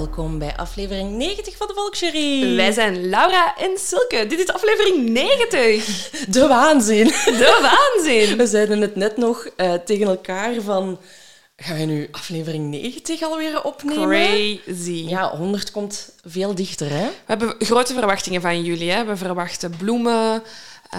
Welkom bij aflevering 90 van de Volksjury. Wij zijn Laura en Silke. Dit is aflevering 90. De waanzin. De waanzin. We zeiden het net nog uh, tegen elkaar van... Gaan we nu aflevering 90 alweer opnemen? Crazy. Ja, 100 komt veel dichter, hè? We hebben grote verwachtingen van jullie. Hè? We verwachten bloemen...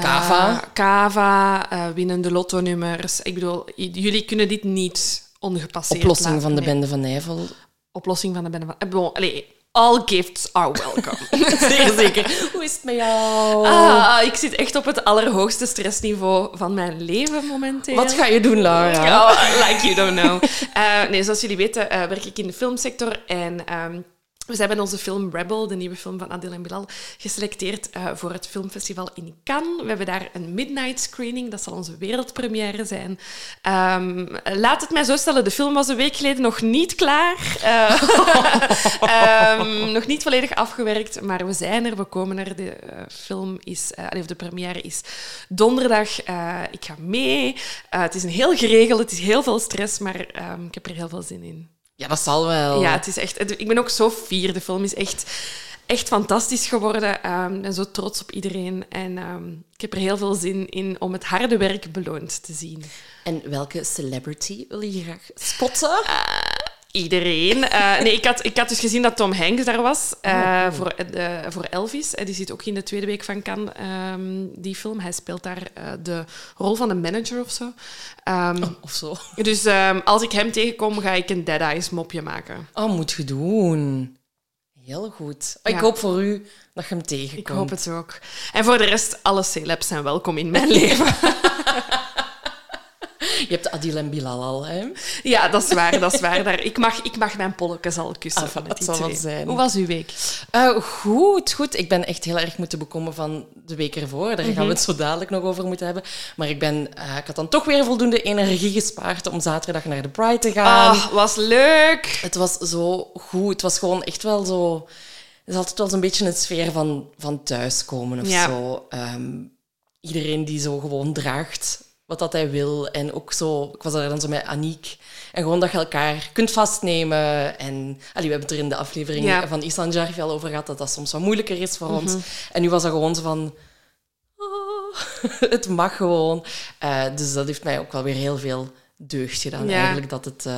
Kava. Uh, kava, uh, winnende lotto-nummers. Ik bedoel, jullie kunnen dit niet ongepasseerd Oplossing van de nee. bende van Nijvel. Oplossing van de bende van... Eh, bon, allez, all gifts are welcome. zeker, zeker. Hoe is het met jou? Ah, ik zit echt op het allerhoogste stressniveau van mijn leven momenteel. Wat ga je doen, Laura? Oh, like you don't know. Uh, nee, zoals jullie weten uh, werk ik in de filmsector en... Um, we hebben onze film Rebel, de nieuwe film van Adil en Bilal, geselecteerd uh, voor het filmfestival in Cannes. We hebben daar een midnight screening, dat zal onze wereldpremière zijn. Um, laat het mij zo stellen, de film was een week geleden nog niet klaar. Uh, um, nog niet volledig afgewerkt, maar we zijn er, we komen er. De uh, film is, of de première is donderdag. ik ga mee. het is een heel geregeld, het is heel veel stress, maar ik heb er heel veel zin in. Ja, dat zal wel. Ja, het is echt... Ik ben ook zo fier. De film is echt, echt fantastisch geworden. Um, ik ben zo trots op iedereen. En um, ik heb er heel veel zin in om het harde werk beloond te zien. En welke celebrity wil je graag spotten? Uh, iedereen. Uh, nee, ik had, ik had dus gezien dat Tom Hanks daar was uh, oh, cool. voor, uh, voor Elvis. die zit ook in de tweede week van Cannes, um, die film. Hij speelt daar de rol van een manager of zo. Um, oh, of zo. Dus um, als ik hem tegenkom, ga ik een Dead Eyes mopje maken. Oh, moet je doen. Heel goed. Ik hoop voor u dat je hem tegenkomt. Ik hoop het ook. En voor de rest, alle celebs zijn welkom in mijn leven. Je hebt Adil en Bilal al, hè? Ja, dat is waar, dat is waar. Daar, ik, mag, ik mag mijn polletjes al kussen ah, van dat zal wel zijn. Hoe was uw week? Uh, goed, goed. Ik ben echt heel erg moeten bekomen van de week ervoor. Daar gaan Mhm. we het zo dadelijk nog over moeten hebben. Maar ik, ben, uh, ik had dan toch weer voldoende energie gespaard om zaterdag naar de Pride te gaan. Oh, was leuk! Het was zo goed. Het was gewoon echt wel zo... Het is altijd wel zo'n beetje een sfeer van, van thuiskomen of Ja. zo. Um, iedereen die zo gewoon draagt wat dat hij wil. En ook zo... Ik was daar dan zo met Aniek. En gewoon dat je elkaar kunt vastnemen. En allee, we hebben het er in de aflevering Ja. van Islan Jarfi al over gehad, dat dat soms wat moeilijker is voor ons. Mhm. En nu was dat gewoon zo van... oh, het mag gewoon. Eh, dus dat heeft mij ook wel weer heel veel deugd gedaan. Ja. Eigenlijk dat het... eh,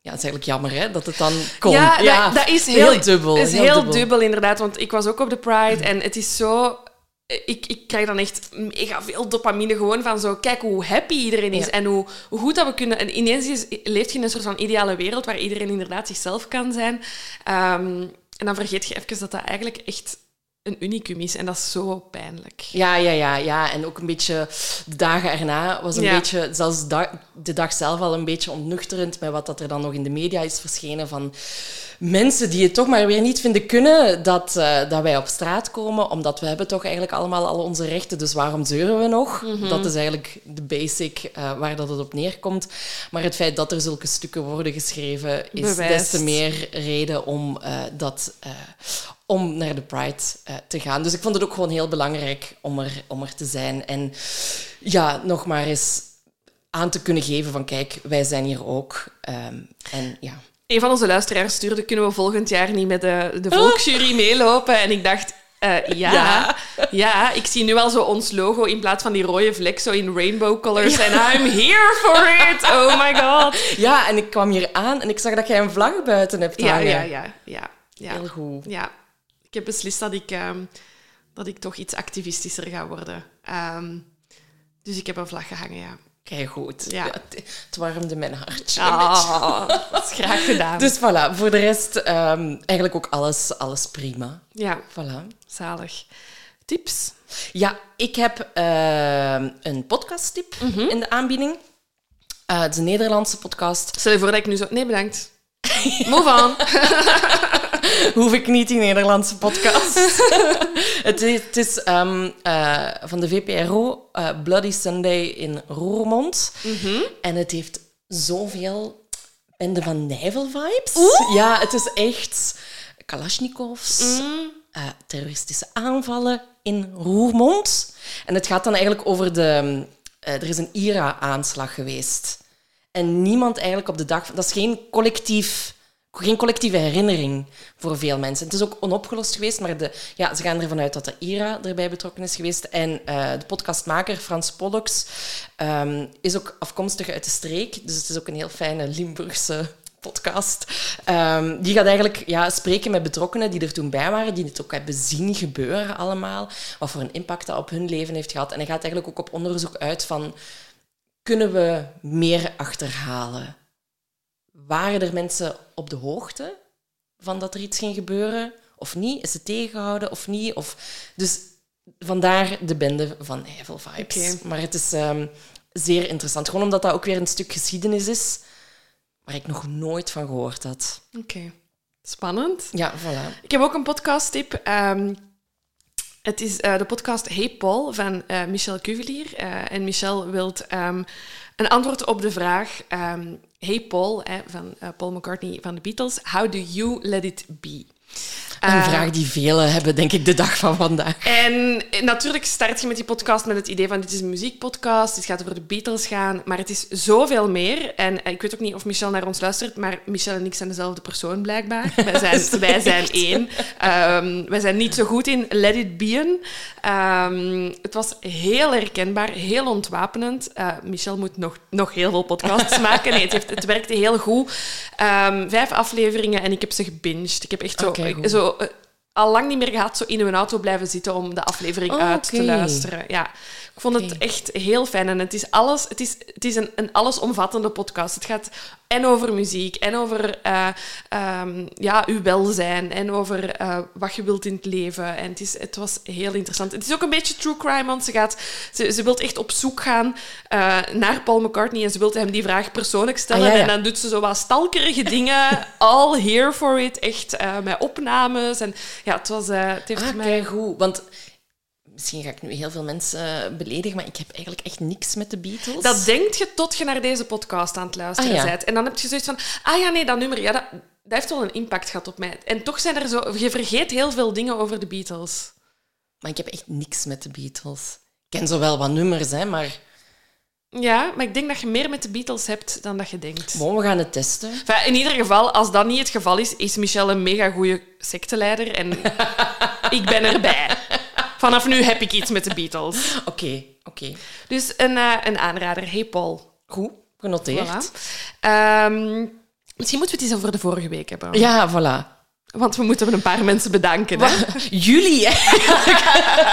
ja, het is eigenlijk jammer hè, dat het dan komt. Ja, dat, dat is heel, dubbel. Het is heel, dubbel. inderdaad. Want ik was ook op de Pride en het is zo... Ik, ik krijg dan echt mega veel dopamine gewoon van zo... Kijk hoe happy iedereen is Ja. en hoe, hoe goed dat we kunnen... En ineens is, leef je in een soort van ideale wereld waar iedereen inderdaad zichzelf kan zijn. Ehm, en dan vergeet je even dat dat eigenlijk echt een unicum is. En dat is zo pijnlijk. Ja, ja, ja, ja. En ook een beetje de dagen erna was een Ja. beetje, zelfs de dag zelf al een beetje ontnuchterend met wat dat er dan nog in de media is verschenen van mensen die het toch maar weer niet vinden kunnen dat, eh, dat wij op straat komen, omdat we hebben toch eigenlijk allemaal al onze rechten, dus waarom zeuren we nog? Mhm. Dat is eigenlijk de basic eh, waar dat het op neerkomt. Maar het feit dat er zulke stukken worden geschreven, is Bewijst. des te meer reden om eh, dat... om naar de Pride eh, te gaan. Dus ik vond het ook gewoon heel belangrijk om er, om er te zijn. En ja, nog maar eens aan te kunnen geven van kijk, wij zijn hier ook. Ehm, en ja, Een van onze luisteraars stuurde, kunnen we volgend jaar niet met de, de volksjury meelopen? En ik dacht, eh, ja, Ja. ja. ik zie nu al zo ons logo in plaats van die rode vlek zo in rainbow colors. En I'm here for it! Oh my god! Ja, en ik kwam hier aan en ik zag dat jij een vlag buiten hebt Ja, hangen. ja, ja, ja. ja. Heel goed. Ja, ik heb beslist dat ik, ehm, dat ik toch iets activistischer ga worden. Ehm, dus ik heb een vlag gehangen, ja. Kijk goed. Ja. het, het warmde mijn hartje. Ah, dat is graag gedaan. Dus voilà, voor de rest ehm, eigenlijk ook alles, alles prima. Ja, Voilà. zalig. Tips? Ja, ik heb een podcasttip Mhm. in de aanbieding. Eh, het is een Nederlandse podcast. Stel je voor dat ik nu zo... Nee, bedankt. Move on. Hoef ik niet die Nederlandse podcast. het is, het is ehm, eh, van de VPRO, eh, Bloody Sunday in Roermond. Mhm. En het heeft zoveel Bende van Nijvel-vibes. Ja, het is echt Kalashnikovs, Mm. eh, terroristische aanvallen in Roermond. En het gaat dan eigenlijk over de... er is een IRA-aanslag geweest. En niemand eigenlijk op de dag... Dat is geen collectief... Geen collectieve herinnering voor veel mensen. Het is ook onopgelost geweest, maar de, ja, ze gaan ervan uit dat de IRA erbij betrokken is geweest. En eh, de podcastmaker Frans Pollux ehm, is ook afkomstig uit de streek. Dus het is ook een heel fijne Limburgse podcast. Ehm, die gaat eigenlijk ja, spreken met betrokkenen die er toen bij waren, die het ook hebben zien gebeuren allemaal. Wat voor een impact dat op hun leven heeft gehad. En hij gaat eigenlijk ook op onderzoek uit van... Kunnen we meer achterhalen? Waren er mensen op de hoogte van dat er iets ging gebeuren of niet? Is het tegengehouden of niet? Of... Dus vandaar de bende van Eiffel Vibes. Maar het is ehm, zeer interessant. Gewoon omdat dat ook weer een stuk geschiedenis is waar ik nog nooit van gehoord had. Oké. Spannend. Ja, voilà. Ik heb ook een podcasttip. Ehm het is eh, de podcast Hey Paul van eh, Michel Cuvelier. Eh, en Michel wil ehm, een antwoord op de vraag... hey Paul, hè, van eh, Paul McCartney van de Beatles. How do you let it be? Een Eh, vraag die velen hebben, denk ik, de dag van vandaag. En natuurlijk start je met die podcast met het idee van dit is een muziekpodcast, dit gaat over de Beatles gaan, maar het is zoveel meer. En eh, ik weet ook niet of Michel naar ons luistert, maar Michel en ik zijn dezelfde persoon blijkbaar. Wij zijn, wij zijn één. Ehm, wij zijn niet zo goed in let it be'n. Ehm, het was heel herkenbaar, heel ontwapenend. Eh, Michel moet nog, nog heel veel podcasts maken. Nee, het, heeft, het werkte heel goed. Ehm, vijf afleveringen en ik heb ze gebinged. Ik heb echt zo, zo eh, al lang niet meer gehad, zo in uw auto blijven zitten om de aflevering Oh, uit te luisteren. Ja, ik vond het echt heel fijn. En het is, alles, het is, het is een, een allesomvattende podcast. Het gaat en over muziek, en over ehm, ja, uw welzijn, en over eh, wat je wilt in het leven. En het, is, het was heel interessant. Het is ook een beetje true crime, want ze, gaat, ze, ze wil echt op zoek gaan eh, naar Paul McCartney en ze wil hem die vraag persoonlijk stellen. Ah, ja, ja. En dan doet ze zo wat stalkerige dingen. All here for it. Echt met opnames. En ja, het was... het heeft Ah, mij... goed. Want misschien ga ik nu heel veel mensen beledigen, maar ik heb eigenlijk echt niks met de Beatles. Dat denk je tot je naar deze podcast aan het luisteren Ah, ja. bent. En dan heb je zoiets van, ah ja, nee, dat nummer, ja, dat, dat heeft wel een impact gehad op mij. En toch zijn er zo... Je vergeet heel veel dingen over de Beatles. Maar ik heb echt niks met de Beatles. Ik ken zo wel wat nummers, hè, maar Ja, maar ik denk dat je meer met de Beatles hebt dan dat je denkt. bon, we gaan het testen. Enfin, in ieder geval, als dat niet het geval is, is Michel een mega goede secteleider. En ik ben erbij. Vanaf nu heb ik iets met de Beatles. Oké, oké. Dus een, eh, een aanrader. Hey Paul. Goed, genoteerd. Voilà. Ehm, misschien moeten we het eens over de vorige week hebben. Ja, voilà. Want we moeten een paar mensen bedanken. Hè? Jullie, eigenlijk.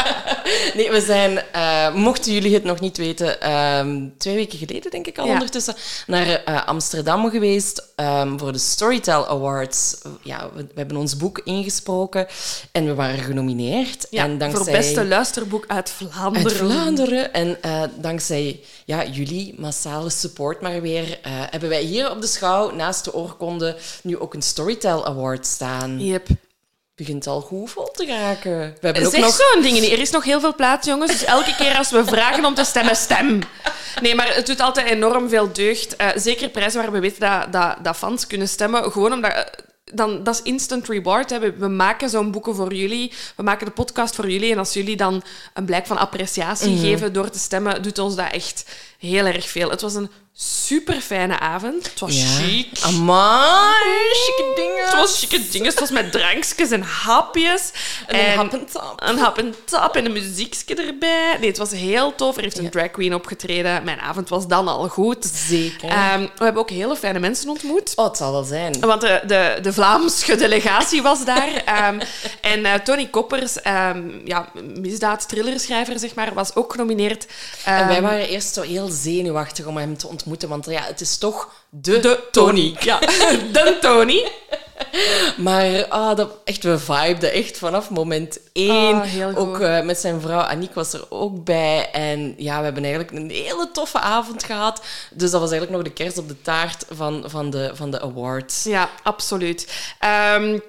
nee, we zijn, eh, mochten jullie het nog niet weten, ehm, twee weken geleden, denk ik al Ja. ondertussen, naar eh, Amsterdam geweest ehm, voor de Storytel Awards. Ja, we, we hebben ons boek ingesproken en we waren genomineerd. Ja, en dankzij, Voor beste luisterboek uit Vlaanderen. uit Vlaanderen. En eh, dankzij ja, jullie massale support maar weer, hebben wij hier op de schouw naast de oorkonde nu ook een Storytel Award staan. Yep. begint al goed vol te raken. We hebben ook Zeg nog... zo'n dingen niet. Er is nog heel veel plaats, jongens. Dus elke keer als we vragen om te stemmen, stem. Nee, maar het doet altijd enorm veel deugd. Eh, zeker prijzen waar we weten dat, dat, dat fans kunnen stemmen. Gewoon omdat... eh, dan, dat is instant reward. Hè. We, we maken zo'n boeken voor jullie. We maken de podcast voor jullie. En als jullie dan een blijk van appreciatie geven door te stemmen, doet ons dat echt heel erg veel. Het was een super fijne avond. Het was chic. Amai, chique dingen. Het was chique dingen. Het was met drankjes en hapjes. En een hap en tap. Een hap en tap en een muziekje erbij. Nee, het was heel tof. Er heeft een drag queen opgetreden. Mijn avond was dan al goed. Zeker. Ehm, we hebben ook hele fijne mensen ontmoet. Oh, het zal wel zijn. Want de, de, de Vlaamse delegatie was daar. Ehm, en eh, Tony Koppers, um, ja, misdaad-thrillerschrijver, zeg maar, was ook genomineerd. en wij Ehm, waren eerst zo heel zenuwachtig om hem te ontmoeten, want ja, het is toch de, de Tony. Ja, de Tony. Maar ah, dat, echt, we vibeden echt vanaf moment één. Ah, ook eh, met zijn vrouw Aniek was er ook bij. En ja, we hebben eigenlijk een hele toffe avond gehad. Dus dat was eigenlijk nog de kerst op de taart van, van, de, van de awards. Ja, absoluut. Ehm,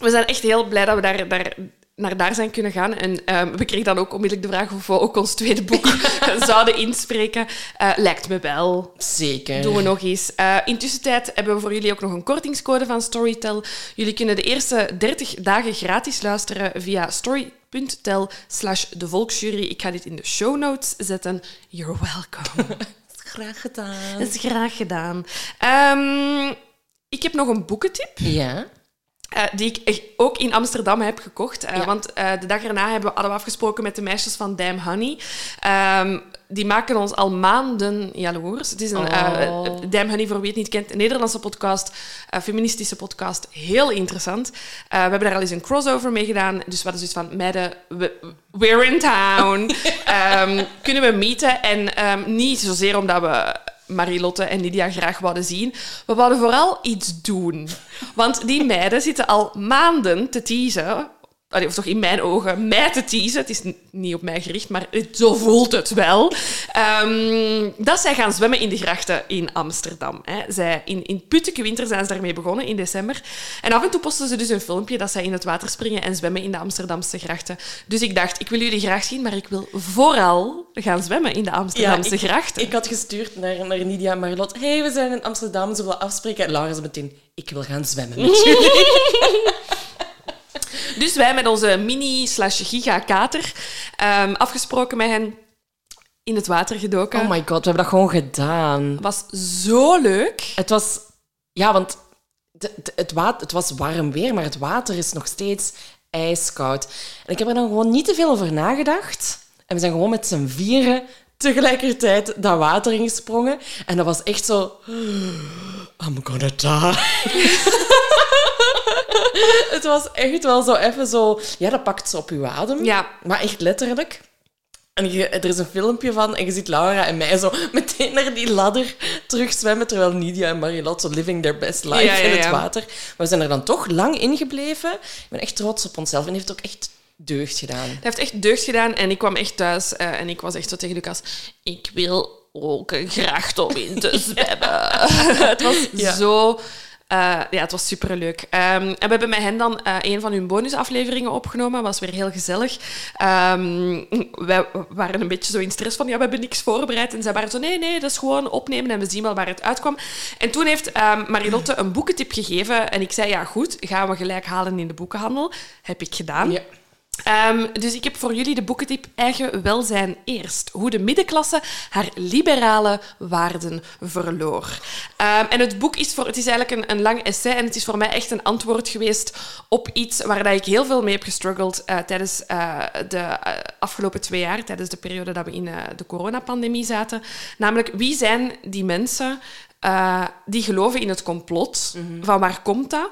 we zijn echt heel blij dat we daar, daar, naar daar zijn kunnen gaan. En ehm, we kregen dan ook onmiddellijk de vraag of we ook ons tweede boek zouden inspreken. Eh, lijkt me wel. Zeker. Doen we nog eens. Eh intussen tijd hebben we voor jullie ook nog een kortingscode van Storytel. Jullie kunnen de eerste 30 dagen gratis luisteren via story.tel slash de volksjury. Ik ga dit in de show notes zetten. You're welcome. Graag gedaan. Dat is graag gedaan. Ehm, ik heb nog een boekentip. Ja. Eh, die ik ook in Amsterdam heb gekocht. Eh, Ja. Want eh, de dag erna hebben we, hadden we afgesproken met de meisjes van Damn Honey. Ehm, die maken ons al maanden jaloers. Het is een Oh. Damn Honey, voor wie het niet kent, een Nederlandse podcast, een feministische podcast. Heel interessant. We hebben daar al eens een crossover mee gedaan. Dus we hadden zoiets van, meiden, we- we're in town. Ehm, kunnen we meeten? En ehm, niet zozeer omdat we Marilotte en Lydia graag wouden zien. We wouden vooral iets doen. Want die meiden zitten al maanden te teasen. Allee, Of toch in mijn ogen, mij te teasen. Het is niet op mij gericht, maar het, zo voelt het wel. Ehm, dat zij gaan zwemmen in de grachten in Amsterdam. Hè. Zij, in, in Putteke Winter zijn ze daarmee begonnen, in december. En af en toe posten ze dus een filmpje dat zij in het water springen en zwemmen in de Amsterdamse grachten. Dus ik dacht, ik wil jullie graag zien, maar ik wil vooral gaan zwemmen in de Amsterdamse ik, grachten. ik had gestuurd naar, naar Nidia en Marlot. hey, we zijn in Amsterdam, ze willen afspreken. En Laura zei meteen, ik wil gaan zwemmen met jullie. Dus wij met onze mini-slash-giga-kater ehm, afgesproken met hen in het water gedoken. Oh my god, we hebben dat gewoon gedaan. was zo leuk. Het was... Ja, want de- de- het, water, het was warm weer, maar het water is nog steeds ijskoud. En ik heb er dan gewoon niet te veel over nagedacht. En we zijn gewoon met z'n vieren tegelijkertijd dat water ingesprongen. En dat was echt zo... I'm gonna die. het was echt wel zo even zo... Ja, dat pakt ze op uw adem. Ja. Maar echt letterlijk. En je, er is een filmpje van en je ziet Laura en mij zo meteen naar die ladder terugzwemmen, terwijl Nidia en Marilot zo living their best life Ja, ja, in het water. Maar we zijn er dan toch lang in gebleven. Ik ben echt trots op onszelf en heeft ook echt deugd gedaan. Hij heeft echt deugd gedaan en ik kwam echt thuis eh, en ik was echt zo tegen Lucas, ik wil ook een gracht om in te zwemmen. het was zo... eh, ja, het was superleuk. Ehm, en we hebben met hen dan eh, een van hun bonusafleveringen opgenomen. was weer heel gezellig. Ehm, wij waren een beetje zo in stress van, ja, we hebben niks voorbereid. En zij waren zo, nee, nee, dat is gewoon opnemen en we zien wel waar het uitkwam. En toen heeft ehm, Marilotte een boekentip gegeven. En ik zei, ja, goed, gaan we gelijk halen in de boekenhandel. Heb ik gedaan. Ja. Ehm, dus ik heb voor jullie de boekentip Eigen Welzijn Eerst. Hoe de middenklasse haar liberale waarden verloor. Ehm, en het boek is, voor, het is eigenlijk een, een lang essay en het is voor mij echt een antwoord geweest op iets waar dat ik heel veel mee heb gestruggeld eh, tijdens eh, de eh, afgelopen twee jaar, tijdens de periode dat we in de coronapandemie zaten. Namelijk, wie zijn die mensen die geloven in het complot? Van waar komt dat?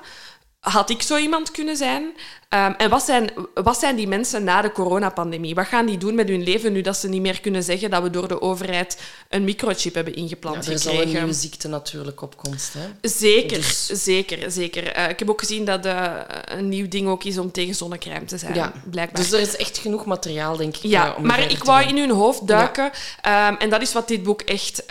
Had ik zo iemand kunnen zijn? Ehm, en wat zijn, wat zijn die mensen na de coronapandemie? Wat gaan die doen met hun leven nu dat ze niet meer kunnen zeggen dat we door de overheid een microchip hebben Ja, ingeplant er is al een gekregen? nieuwe ziekte natuurlijk op komst. Hè? Zeker, Dus- zeker, zeker. Eh, ik heb ook gezien dat eh, een nieuw ding ook is om tegen zonnecrème te zijn, Ja, blijkbaar. Dus er is echt genoeg materiaal, denk ik. Ja, eh, om maar ik wou in hun hoofd duiken. Ehm, en dat is wat dit boek echt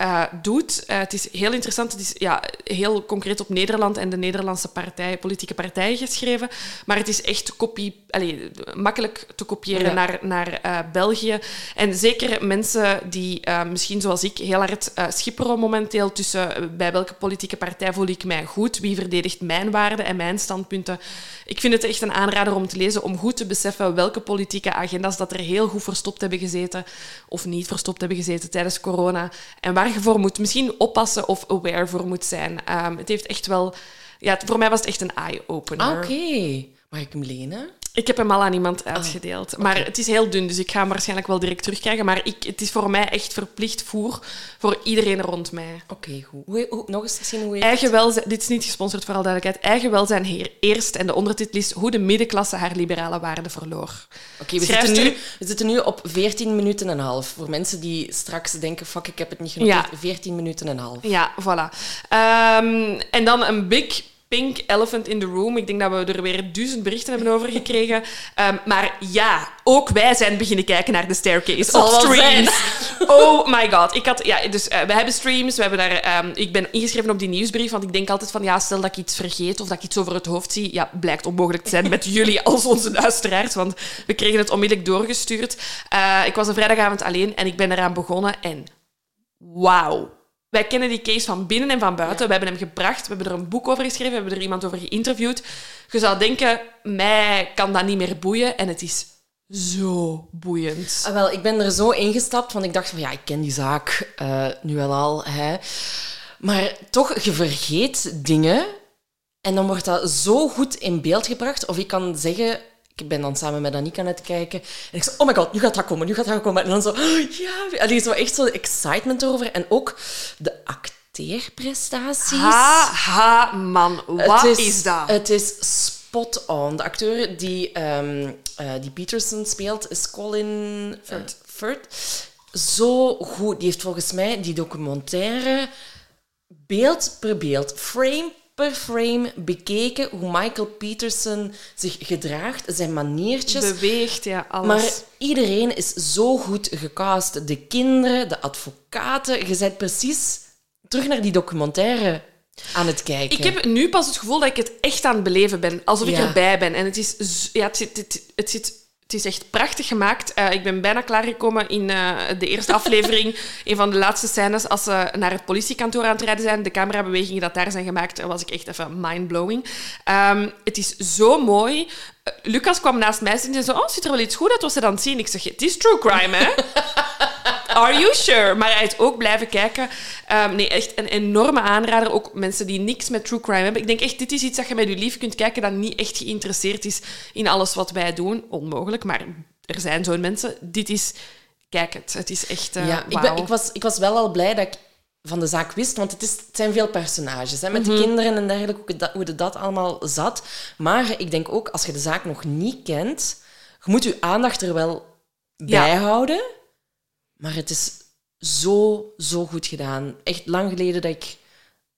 doet. Het is heel interessant. Het is ja, heel concreet op Nederland en de Nederlandse partij, politieke partij partijen geschreven. Maar het is echt kopie, allee, makkelijk te kopiëren Ja. naar, naar eh, België. En zeker mensen die eh, misschien zoals ik heel hard eh, schipperen momenteel tussen bij welke politieke partij voel ik mij goed, wie verdedigt mijn waarden en mijn standpunten. Ik vind het echt een aanrader om te lezen, om goed te beseffen welke politieke agenda's dat er heel goed verstopt hebben gezeten of niet verstopt hebben gezeten tijdens corona. En waar je voor moet misschien oppassen of aware voor moet zijn. Ehm, het heeft echt wel... Ja, voor mij was het echt een eye-opener. Ah, Oké. Mag ik hem lenen? Ik heb hem al aan iemand uitgedeeld. Maar het is heel dun, dus ik ga hem waarschijnlijk wel direct terugkrijgen. Maar ik, het is voor mij echt verplicht voer voor iedereen rond mij. Oké, goed. Hoe, hoe- nog eens zien hoe heet Eigen welzijn, dit is niet gesponsord voor al duidelijkheid. Eigen welzijn heer eerst. En de ondertitel is Hoe de middenklasse haar liberale waarden verloor. Oké, we, Schrijfster- zitten nu- we zitten nu op 14 minuten en een half. Voor mensen die straks denken, fuck, ik heb het niet genoteerd. Ja. 14 minuten en een half. Ja, voilà. Ehm, en dan een big pink elephant in the room. Ik denk dat we er weer duizend berichten hebben over gekregen. Ehm, maar ja, ook wij zijn beginnen kijken naar de staircase wel streams. Oh my god. Ik had, ja, dus, eh, we hebben streams. We hebben daar, ehm, ik ben ingeschreven op die nieuwsbrief, want ik denk altijd van, ja, stel dat ik iets vergeet of dat ik iets over het hoofd zie. Ja, blijkt onmogelijk te zijn met jullie als onze luisteraars, want we kregen het onmiddellijk doorgestuurd. Eh, ik was een vrijdagavond alleen en ik ben eraan begonnen en wauw. Wij kennen die case van binnen en van buiten. We hebben hem gebracht, we hebben er een boek over geschreven, we hebben er iemand over geïnterviewd. Je zou denken, mij kan dat niet meer boeien. En het is zo boeiend. Ah, wel, ik ben er zo ingestapt, want ik dacht van ja, ik ken die zaak eh, nu wel al. Hè. Maar toch, je vergeet dingen en dan wordt dat zo goed in beeld gebracht. Of ik kan zeggen, ik ben dan samen met Anika aan het kijken en ik zeg, oh my god, nu gaat dat komen, nu gaat dat komen. En dan zo, oh, ja, allee, zo echt zo'n excitement erover. En ook de acteerprestaties. Ha, ha, man. Wat is, dat? Het is spot on. De acteur die, ehm, eh, die Peterson speelt is Colin Firth. Firth. Zo goed. Die heeft volgens mij die documentaire beeld per beeld, frame per frame bekeken hoe Michael Peterson zich gedraagt, zijn maniertjes. Beweegt, ja, alles. Maar iedereen is zo goed gecast. De kinderen, de advocaten. Je bent precies terug naar die documentaire aan het kijken. Ik heb nu pas het gevoel dat ik het echt aan het beleven ben. Alsof ik erbij ben. En het is, ja, het, zit, het, het, zit, het is echt prachtig gemaakt. Eh, ik ben bijna klaargekomen in eh, de eerste aflevering. een van de laatste scènes, als ze naar het politiekantoor aan het rijden zijn. De camerabewegingen dat daar zijn gemaakt, was ik echt even mindblowing. Ehm het is zo mooi. Eh, Lucas kwam naast mij zitten en zei: Oh, ziet er wel iets goed uit? Was ze dan zien? Ik zeg: Het is true crime, hè? Are you sure? Maar hij is ook blijven kijken. Ehm, nee, echt een enorme aanrader. Ook mensen die niks met true crime hebben. Ik denk echt, dit is iets dat je met je lief kunt kijken dat niet echt geïnteresseerd is in alles wat wij doen. Onmogelijk, maar er zijn zo'n mensen. Dit is... Kijk het. Het is echt... eh, ja, ik, ben, ik, was, ik was wel al blij dat ik van de zaak wist, want het, is, het zijn veel personages. Hè, met Mhm. de kinderen en dergelijke, hoe dat, hoe dat, allemaal zat. Maar ik denk ook, als je de zaak nog niet kent, je moet je aandacht er wel Ja. bij houden. Maar het is zo, zo goed gedaan. Echt lang geleden dat ik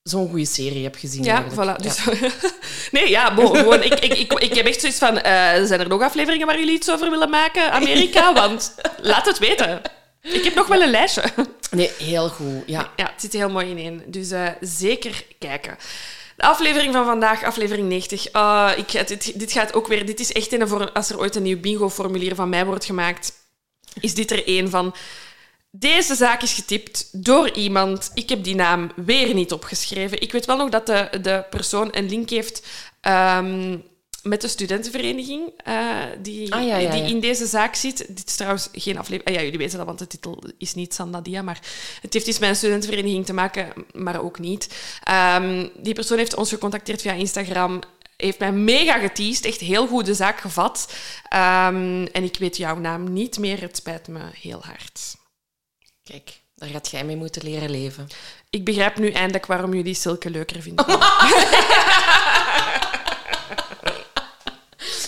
zo'n goede serie heb gezien. Ja, eigenlijk. voilà. Dus, nee, ja, gewoon, ik, ik, ik, ik heb echt zoiets van... eh, zijn er nog afleveringen waar jullie iets over willen maken, Amerika? Want laat het weten. Ik heb nog wel een lijstje. Nee, heel goed. Ja. Ja, het zit heel mooi ineen. Dus eh, zeker kijken. De aflevering van vandaag, aflevering 90. Ah, ik, dit, dit gaat ook weer... Dit is echt een voor... Als er ooit een nieuw bingo-formulier van mij wordt gemaakt, is dit er één van... Deze zaak is getipt door iemand. Ik heb die naam weer niet opgeschreven. Ik weet wel nog dat de, de persoon een link heeft ehm, met de studentenvereniging eh, die, Ah, ja, ja, die ja. in deze zaak zit. Dit is trouwens geen aflevering... Ah, ja, jullie weten dat, want de titel is niet Sandadia, maar het heeft iets met een studentenvereniging te maken, maar ook niet. Ehm, die persoon heeft ons gecontacteerd via Instagram heeft mij mega geteased, echt heel goed de zaak gevat. Ehm, en ik weet jouw naam niet meer, het spijt me heel hard. Kijk, daar gaat jij mee moeten leren leven. Ik begrijp nu eindelijk waarom jullie Silke leuker vinden.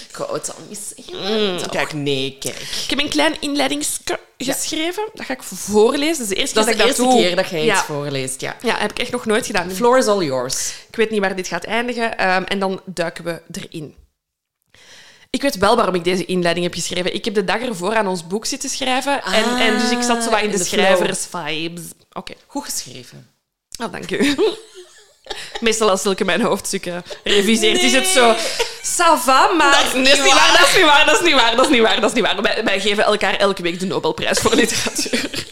Ik wou het al niet zeggen. Kijk, nee, kijk. Ik heb een klein inleidingsske geschreven. Dat ga ik voorlezen. Dat is de eerste Dat is keer de eerste dat ik keer dat jij ja. iets voorleest, ja. Ja, heb ik echt nog nooit gedaan. The floor is all yours. Ik weet niet waar dit gaat eindigen. ehm, en dan duiken we erin. Ik weet wel waarom ik deze inleiding heb geschreven. Ik heb de dag ervoor aan ons boek zitten schrijven. en, Ah, en dus ik zat zo wat in, in de, de schrijvers-vibes. Oké. Goed geschreven. Oh, dank u. Meestal als Silke mijn hoofdstukken reviseert, is het zo... Sava, maar... Dat is niet waar, dat is niet waar, dat is niet waar, dat is niet waar, dat is niet waar. Wij, wij geven elkaar elke week de Nobelprijs voor literatuur.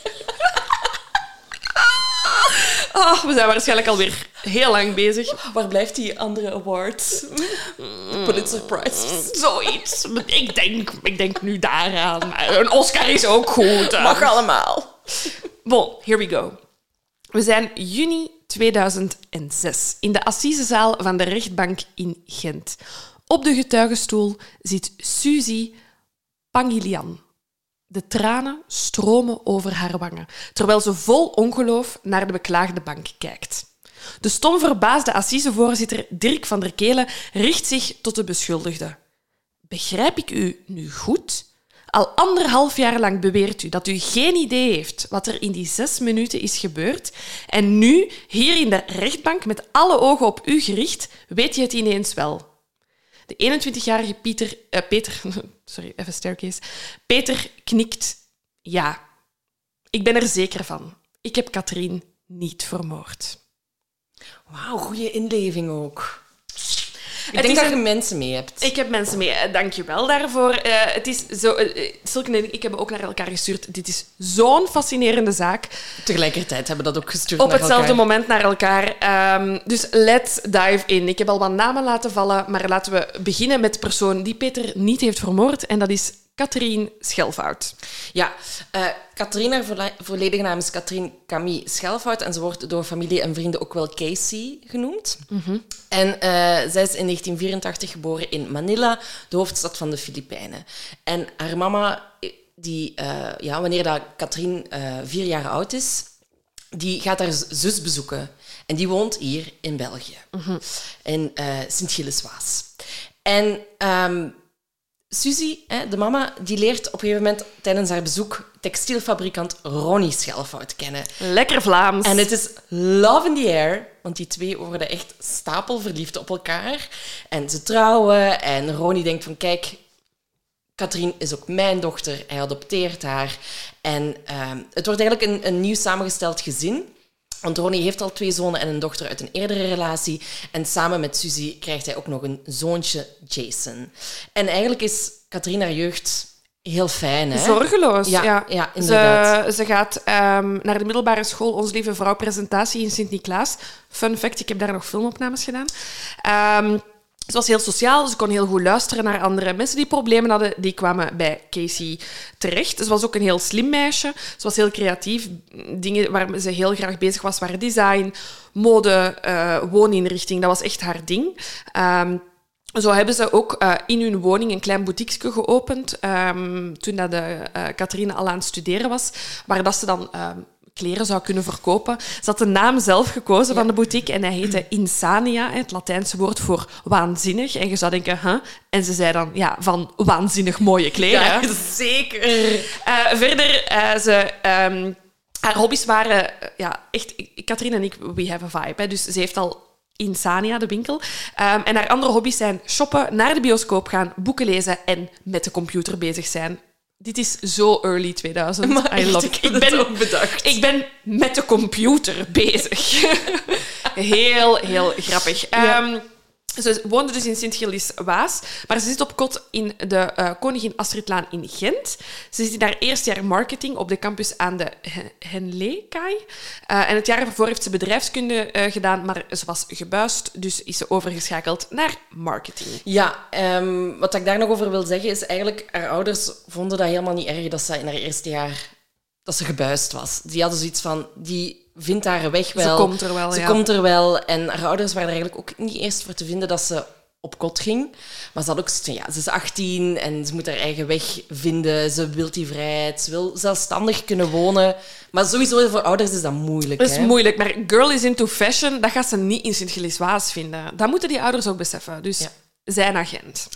Oh, we zijn waarschijnlijk alweer heel lang bezig. Waar blijft die andere award? De Pulitzer Prize. Zoiets. Ik denk, ik denk nu daaraan. Maar een Oscar is ook goed. hè. Mag allemaal. Bon, here we go. We zijn juni 2006 in de assisezaal van de rechtbank in Gent. Op de getuigenstoel zit Suzy Pangilian. De tranen stromen over haar wangen, terwijl ze vol ongeloof naar de beklaagde bank kijkt. De stom verbaasde assisevoorzitter Dirk van der Kelen richt zich tot de beschuldigde. Begrijp ik u nu goed? Al anderhalf jaar lang beweert u dat u geen idee heeft wat er in die zes minuten is gebeurd. En nu, hier in de rechtbank, met alle ogen op u gericht, weet je het ineens wel. De 21-jarige Pieter, eh, Peter, sorry, even staircase. Peter knikt ja. Ik ben er zeker van. Ik heb Katrien niet vermoord. Wauw, goede inleving ook. Ik denk dat een- je mensen mee hebt. Ik heb mensen mee. Eh, Dank je wel daarvoor. Eh, het is zo, Silke en ik hebben ook naar elkaar gestuurd. Dit is zo'n fascinerende zaak. Tegelijkertijd hebben we dat ook gestuurd Op hetzelfde elkaar. moment naar elkaar. Ehm, dus let's dive in. Ik heb al wat namen laten vallen, maar laten we beginnen met de persoon die Peter niet heeft vermoord. En dat is Katrien Schelfout. Ja, eh Katrien, haar volle- volledige naam is Katrien Camille Schelfout en ze wordt door familie en vrienden ook wel Casey genoemd. En eh, zij is in 1984 geboren in Manila, de hoofdstad van de Filipijnen. En haar mama, eh, die, eh, ja, wanneer dat Katrien eh, vier jaar oud is, die gaat haar zus bezoeken. En die woont hier in België, in eh Sint-Gilles-Waas. En ehm, Suzy, hè, de mama, die leert op een gegeven moment tijdens haar bezoek textielfabrikant Ronnie Schelfout kennen. Lekker Vlaams. En het is love in the air, want die twee worden echt stapelverliefd op elkaar. En ze trouwen en Ronnie denkt van, kijk, Katrien is ook mijn dochter, hij adopteert haar. En ehm, het wordt eigenlijk een, een nieuw samengesteld gezin. Want Ronnie heeft al twee zonen en een dochter uit een eerdere relatie. En samen met Suzy krijgt hij ook nog een zoontje, Jason. En eigenlijk is Katrien haar jeugd heel fijn. Hè? Zorgeloos, Ja, ja. ja, inderdaad. Ze, ze gaat ehm, naar de middelbare school Onze Lieve Vrouw presentatie in Sint-Niklaas. Fun fact, ik heb daar nog filmopnames gedaan. Ehm, ze was heel sociaal, ze kon heel goed luisteren naar andere mensen die problemen hadden. Die kwamen bij Casey terecht. Ze was ook een heel slim meisje. Ze was heel creatief. Dingen waar ze heel graag bezig was waren design, mode, eh, wooninrichting. Dat was echt haar ding. Ehm, zo hebben ze ook eh, in hun woning een klein boutiqueke geopend ehm, toen dat de, eh Catharine al aan het studeren was, waar dat ze dan ehm, kleren zou kunnen verkopen. Ze had de naam zelf gekozen van de boutique en hij heette Insania, het Latijnse woord voor waanzinnig. En je zou denken, huh? En ze zei dan, ja, van waanzinnig mooie kleren. Ja, zeker. Eh, verder, eh, ze, ehm, haar hobby's waren eh, ja, echt... Katrien en ik, we have a vibe. Hè, dus ze heeft al Insania, de winkel. Ehm, en haar andere hobby's zijn shoppen, naar de bioscoop gaan, boeken lezen en met de computer bezig zijn. Dit is zo early 2000. Maar I love ik it. ben, ook bedacht. ik ben met de computer bezig. heel, heel grappig. Ehm, ze woonde dus in Sint-Gilles-Waas, maar ze zit op kot in de eh, Koningin Astridlaan in Gent. Ze zit in haar eerste jaar marketing op de campus aan de Hen- Henlekai. Eh, en het jaar ervoor heeft ze bedrijfskunde eh, gedaan, maar ze was gebuist, dus is ze overgeschakeld naar marketing. Ja, ehm, wat ik daar nog over wil zeggen is eigenlijk, haar ouders vonden dat helemaal niet erg dat ze in haar eerste jaar dat ze gebuist was. Die hadden zoiets van, die vindt haar weg wel. komt er wel, Ze ja. komt er wel. En haar ouders waren er eigenlijk ook niet eerst voor te vinden dat ze op kot ging. Maar ze had ook zoiets van, ja, ze is 18 en ze moet haar eigen weg vinden. Ze wil die vrijheid. Ze wil zelfstandig kunnen wonen. Maar sowieso voor ouders is dat moeilijk. Dat is hè? moeilijk, maar girl is into fashion, dat gaat ze niet in Sint-Gilles-Waas vinden. Dat moeten die ouders ook beseffen. Dus Ja. zijn agent.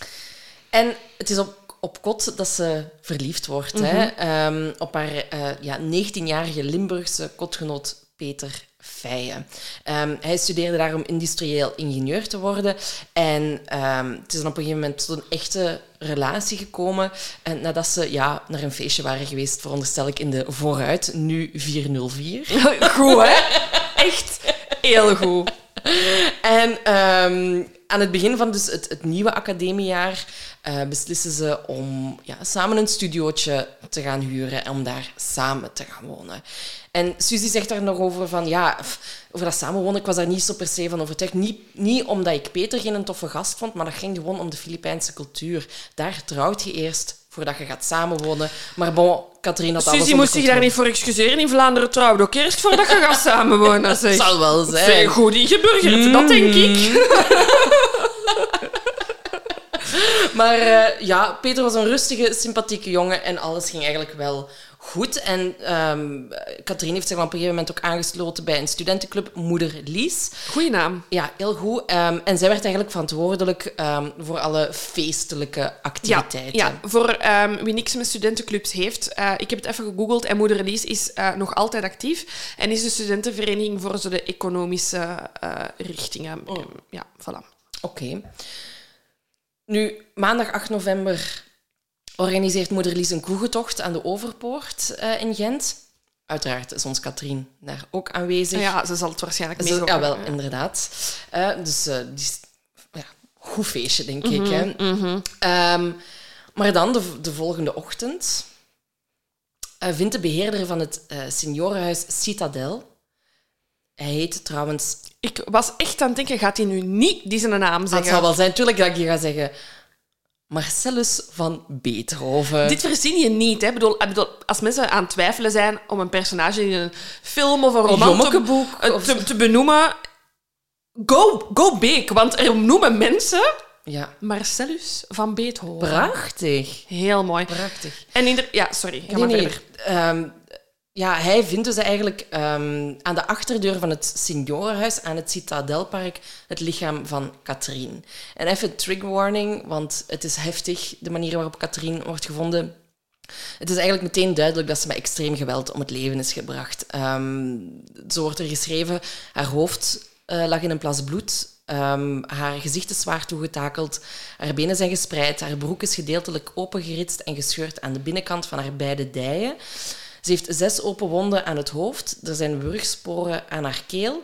En het is op, op kot dat ze verliefd wordt. hè? Ehm, op haar eh, ja, 19-jarige Limburgse kotgenoot Peter Feijen. Ehm, hij studeerde daar om industrieel ingenieur te worden. En ehm, het is dan op een gegeven moment tot een echte relatie gekomen. En nadat ze ja, naar een feestje waren geweest, veronderstel ik in de vooruit, nu 404. Goed, hè? Echt heel goed. en ehm, aan het begin van dus het, nieuwe academiejaar uh, beslissen ze om ja, samen een studiootje te gaan huren en om daar samen te gaan wonen. En Suzy zegt daar nog over van, ja, over dat samenwonen, ik was daar niet zo per se van overtuigd. Niet, niet omdat ik Peter geen toffe gast vond, maar dat ging gewoon om de Filipijnse cultuur. Daar trouwt je eerst voordat je gaat samenwonen. Maar bon, Katrien had Suzy moest zich daar niet voor excuseren. In Vlaanderen trouwde ook eerst voordat je gaat samenwonen. Zeg. Dat zal wel zijn. Zeg, goed ingeburgerd, dat denk ik. Mm. maar uh, ja, Peter was een rustige, sympathieke jongen en alles ging eigenlijk wel goed. En um, Katrien heeft zich op een gegeven moment ook aangesloten bij een studentenclub, Moeder Lies. Goeie naam. Ja, heel goed. Um, en zij werd eigenlijk verantwoordelijk um, voor alle feestelijke activiteiten. Ja, ja. voor wie niks met studentenclubs heeft. Uh, ik heb het even gegoogeld en Moeder Lies is uh, nog altijd actief. En is de studentenvereniging voor zo de economische uh, richtingen. Oh. Ja, voilà. Oké. Okay. Nu, maandag 8 november organiseert Moeder Lies een kroegentocht aan de Overpoort uh, in Gent. Uiteraard is ons Katrien daar ook aanwezig. Ja, ze zal het waarschijnlijk mee Ja, wel, inderdaad. Uh, dus uh, die ja, goed feestje, denk mm -hmm, ik. Hè. Mm -hmm. um, maar dan, de, de volgende ochtend, vindt de beheerder van het seniorenhuis Citadel... Hij heet trouwens... Ik was echt aan het denken, gaat hij nu niet die zijn naam zeggen? Dat zal wel zijn. Tuurlijk dat ik je ga zeggen. Marcellus van Beethoven. Dit verzin je niet. Hè? Bedoel, bedoel, als mensen aan het twijfelen zijn om een personage in een film of een roman te, eh, te, te, benoemen, go, go big. Want er noemen mensen ja. Marcellus van Beethoven. Prachtig. Heel mooi. Prachtig. En ja, sorry, ga nee, maar verder. Nee, ja, hij vindt dus eigenlijk um, aan de achterdeur van het seniorenhuis aan het Citadelpark het lichaam van Katrien. En even trigger warning, want het is heftig, de manier waarop Katrien wordt gevonden. Het is eigenlijk meteen duidelijk dat ze met extreem geweld om het leven is gebracht. Um, zo wordt er geschreven, haar hoofd uh, lag in een plas bloed. Um, haar gezicht is zwaar toegetakeld, haar benen zijn gespreid, haar broek is gedeeltelijk opengeritst en gescheurd aan de binnenkant van haar beide dijen. Ze heeft zes open wonden aan het hoofd. Er zijn wurgsporen aan haar keel.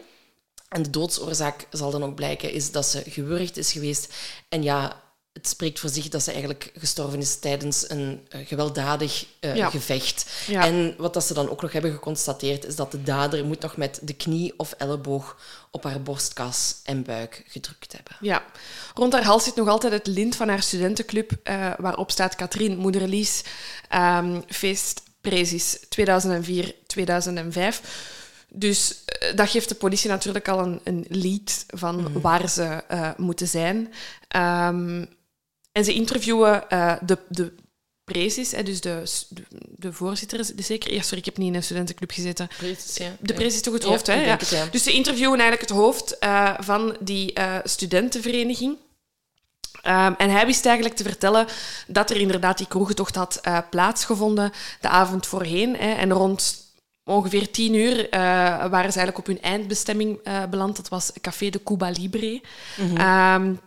En de doodsoorzaak zal dan ook blijken is dat ze gewurgd is geweest. En ja, het spreekt voor zich dat ze eigenlijk gestorven is tijdens een uh, gewelddadig uh, gevecht. Ja. En wat dat ze dan ook nog hebben geconstateerd, is dat de dader moet nog met de knie of elleboog op haar borstkas en buik gedrukt hebben. Ja. Rond haar hals zit nog altijd het lint van haar studentenclub, uh, waarop staat Katrien, moeder Lies, um, feest Prezis 2004-2005. Dus uh, dat geeft de politie natuurlijk al een, een lead van mm. waar ze uh, moeten zijn. Um, en ze interviewen uh, de, de prezis, hè, dus de, de, de voorzitter, zeker. Ja, sorry, ik heb niet in een studentenclub gezeten. Prezis, ja. De prezis is toch het hoofd, ja, hè? Ja. Het, ja. Dus ze interviewen eigenlijk het hoofd van die studentenvereniging. Um, en hij wist eigenlijk te vertellen dat er inderdaad die kroegentocht had uh, plaatsgevonden de avond voorheen. Hè, en rond ongeveer tien uur uh, waren ze eigenlijk op hun eindbestemming uh, beland. Dat was Café de Cuba Libre. Mm -hmm. um,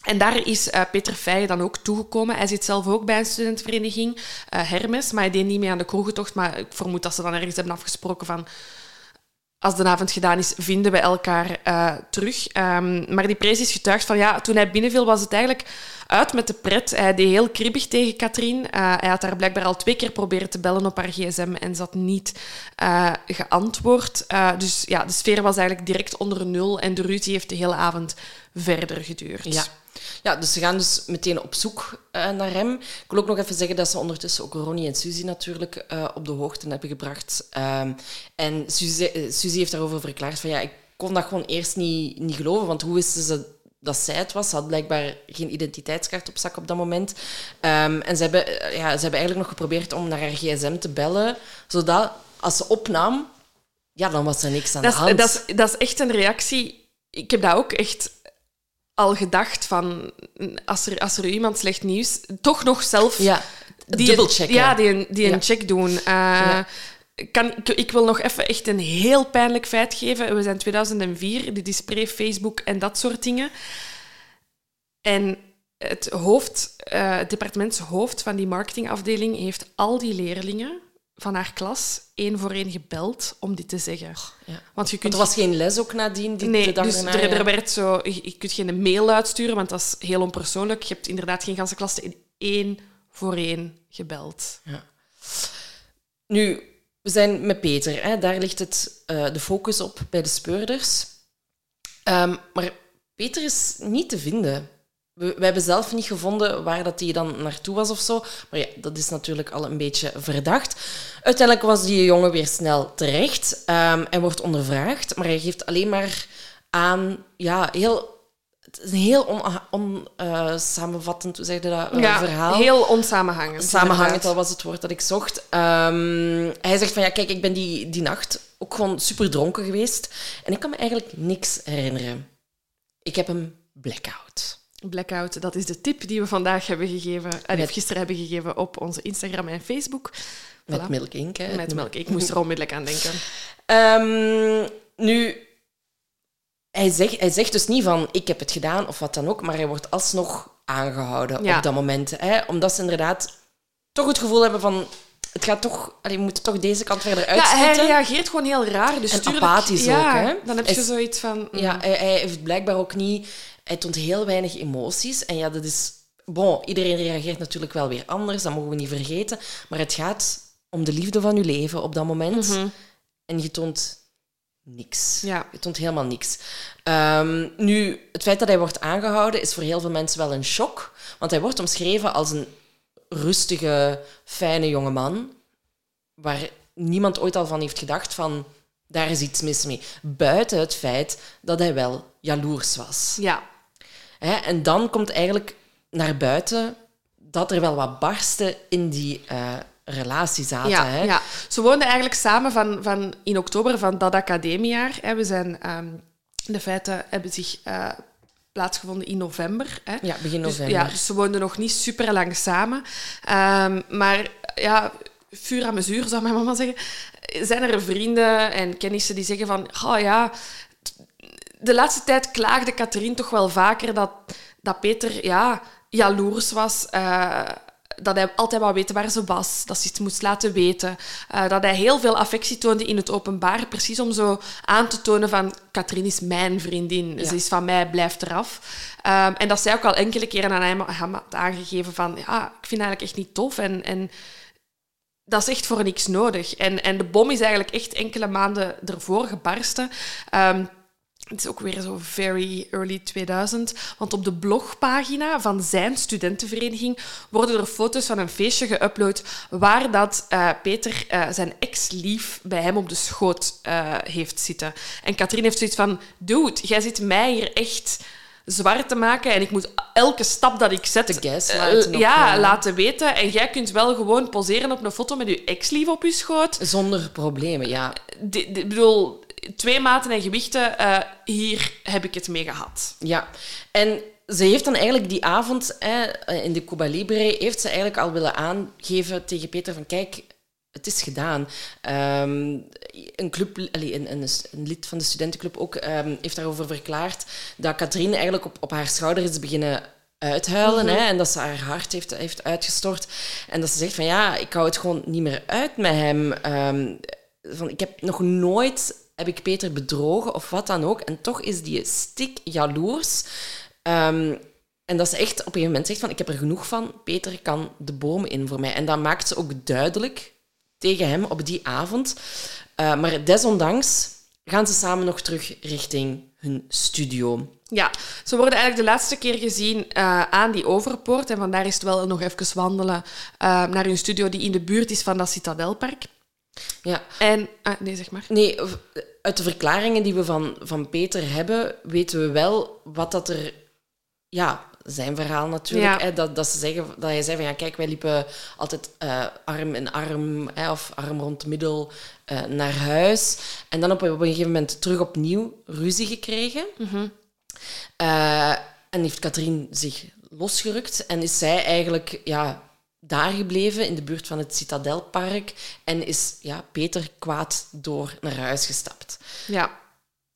en daar is uh, Peter Feijen dan ook toegekomen. Hij zit zelf ook bij een studentenvereniging, Hermes, maar hij deed niet mee aan de kroegentocht. Maar ik vermoed dat ze dan ergens hebben afgesproken van als de avond gedaan is, vinden we elkaar uh, terug. Um, maar die prijs is getuigd van, ja, toen hij binnenviel was het eigenlijk uit met de pret. Hij deed heel kribbig tegen Katrien. Uh, hij had haar blijkbaar al twee keer proberen te bellen op haar gsm en had niet uh, geantwoord. dus ja, de sfeer was eigenlijk direct onder nul en de ruzie heeft de hele avond verder geduurd. Ja. Ja, dus ze gaan dus meteen op zoek uh, naar hem. Ik wil ook nog even zeggen dat ze ondertussen ook Ronnie en Suzy natuurlijk uh, op de hoogte hebben gebracht. Um, en Suzy, uh, Suzy heeft daarover verklaard van ja, ik kon dat gewoon eerst niet, niet geloven, want hoe wisten ze dat zij het was. Ze had blijkbaar geen identiteitskaart op zak op dat moment. Um, en ze hebben, ja, ze hebben eigenlijk nog geprobeerd om naar haar gsm te bellen, zodat als ze opnam, ja, dan was er niks aan de hand. Dat is, dat is echt een reactie. Ik heb dat ook echt al gedacht van als er, als er iemand slecht nieuws, toch nog zelf ja, die checken. Ja, die, een, die een check doen. Uh, ja. kan, ik, ik, wil nog even echt een heel pijnlijk feit geven. We zijn 2004, dit is pre-Facebook en dat soort dingen. En het hoofd, uh, het departementshoofd van die marketingafdeling heeft al die leerlingen van haar klas één voor één gebeld om dit te zeggen. Ja. Want je Want kunt... er was geen les ook nadien, die, Nee, de dag dus er, ja. er werd zo... Je, je kunt geen mail uitsturen, want dat is heel onpersoonlijk. Je hebt inderdaad geen ganse klas in één voor één gebeld. Nu, we zijn met Peter. Hè. Daar ligt het, eh, de focus op bij de speurders. Ehm, maar Peter is niet te vinden. We, we hebben zelf niet gevonden waar dat hij dan naartoe was of zo. Maar ja, dat is natuurlijk al een beetje verdacht. Uiteindelijk was die jongen weer snel terecht. Ehm hij wordt ondervraagd, maar hij geeft alleen maar aan... Ja, heel... Het is een heel onsamenvattend, zeg je dat, eh, verhaal. heel onsamenhangend. Samenhangend, dat was het woord dat ik zocht. Ehm, hij zegt van, ja, kijk, ik ben die, die nacht ook gewoon super dronken geweest. En ik kan me eigenlijk niks herinneren. Ik heb een blackout. Blackout, dat is de tip die we vandaag hebben gegeven, en Met- gisteren hebben gegeven op onze Instagram en Facebook. Met Voilà. Milk Inc. hè. Met melk. Ik moest er onmiddellijk aan denken. Ehm, nu, hij zegt, hij zegt dus niet van, ik heb het gedaan of wat dan ook, maar hij wordt alsnog aangehouden Ja. op dat moment. Hè, omdat ze inderdaad toch het gevoel hebben van, het gaat toch, allee, we moeten toch deze kant verder Ja, hij reageert gewoon heel raar. Dus En tuurlijk- apathisch ja, ook, hè? Dan heb je is- zoiets van... mm, Ja, hij, hij heeft blijkbaar ook niet... Hij toont heel weinig emoties. En ja, dat is... Bon, iedereen reageert natuurlijk wel weer anders, dat mogen we niet vergeten. Maar het gaat om de liefde van je leven op dat moment. Mhm. En je toont niks. Ja. Je toont helemaal niks. Ehm, nu, het feit dat hij wordt aangehouden is voor heel veel mensen wel een shock. Want hij wordt omschreven als een rustige, fijne jongeman. Waar niemand ooit al van heeft gedacht van... Daar is iets mis mee. Buiten het feit dat hij wel jaloers was. Ja, Hè, en dan komt eigenlijk naar buiten dat er wel wat barsten in die eh, relatie zaten. ja, hè. ja. Ze woonden eigenlijk samen van, van in oktober van dat academiejaar. Hè. We zijn, ehm, de feiten hebben zich eh, plaatsgevonden in november. Hè. Ja, begin Dus, november. ja, dus ze woonden nog niet super lang samen. Ehm, maar ja, vuur aan mezuur, zou mijn mama zeggen. Zijn er vrienden en kennissen die zeggen van... Oh ja, de laatste tijd klaagde Catherine toch wel vaker dat, dat Peter ja, jaloers was. eh, dat hij altijd wou weten waar ze was. Dat ze iets moest laten weten. eh, dat hij heel veel affectie toonde in het openbaar. Precies om zo aan te tonen van... Catherine is mijn vriendin. Ja. Ze is van mij, blijft eraf. Ehm, en dat zij ook al enkele keren aan hem, hem had aangegeven van... Ja, ik vind het eigenlijk echt niet tof. En, en dat is echt voor niks nodig. En, en de bom is eigenlijk echt enkele maanden ervoor gebarsten. Ehm, het is ook weer zo very early 2000. Want op de blogpagina van zijn studentenvereniging worden er foto's van een feestje geüpload waar dat eh, Peter eh, zijn ex-lief bij hem op de schoot eh, heeft zitten. En Katrien heeft zoiets van... Dude, jij zit mij hier echt zwaar te maken en ik moet elke stap dat ik zet... Ja. laten weten. En jij kunt wel gewoon poseren op een foto met je ex-lief op je schoot. Zonder problemen, ja. Ik bedoel, twee maten en gewichten, eh, hier heb ik het mee gehad. Ja, en ze heeft dan eigenlijk die avond hè, in de Cuba Libre heeft ze eigenlijk al willen aangeven tegen Peter van kijk, het is gedaan. Ehm, een, club, een, een, een lid van de studentenclub ook ehm, heeft daarover verklaard dat Katrien eigenlijk op, op haar schouder is beginnen uithuilen hè, en dat ze haar hart heeft, heeft uitgestort. En dat ze zegt van ja, ik hou het gewoon niet meer uit met hem. Ehm, van, ik heb nog nooit heb ik Peter bedrogen of wat dan ook. En toch is die stik jaloers. Ehm, en dat ze echt op een gegeven moment zegt van ik heb er genoeg van. Peter kan de boom in voor mij. En dat maakt ze ook duidelijk tegen hem op die avond. Eh, maar desondanks gaan ze samen nog terug richting hun studio. Ja, ze worden eigenlijk de laatste keer gezien eh, aan die overpoort. En vandaar is het wel nog even wandelen eh, naar hun studio die in de buurt is van dat Citadelpark. Ja, En... ah, nee, zeg maar. Nee, uit de verklaringen die we van, van Peter hebben, weten we wel wat dat er... Ja, zijn verhaal natuurlijk. Ja. Hè, dat, dat, ze zeggen, dat hij zei van, ja, kijk, wij liepen altijd eh, arm in arm, hè, of arm rond de middel, eh, naar huis. En dan op, op een gegeven moment terug opnieuw ruzie gekregen. Eh, en heeft Katrien zich losgerukt en is zij eigenlijk ja, daar gebleven in de buurt van het Citadelpark en is ja, Peter kwaad door naar huis gestapt. Ja.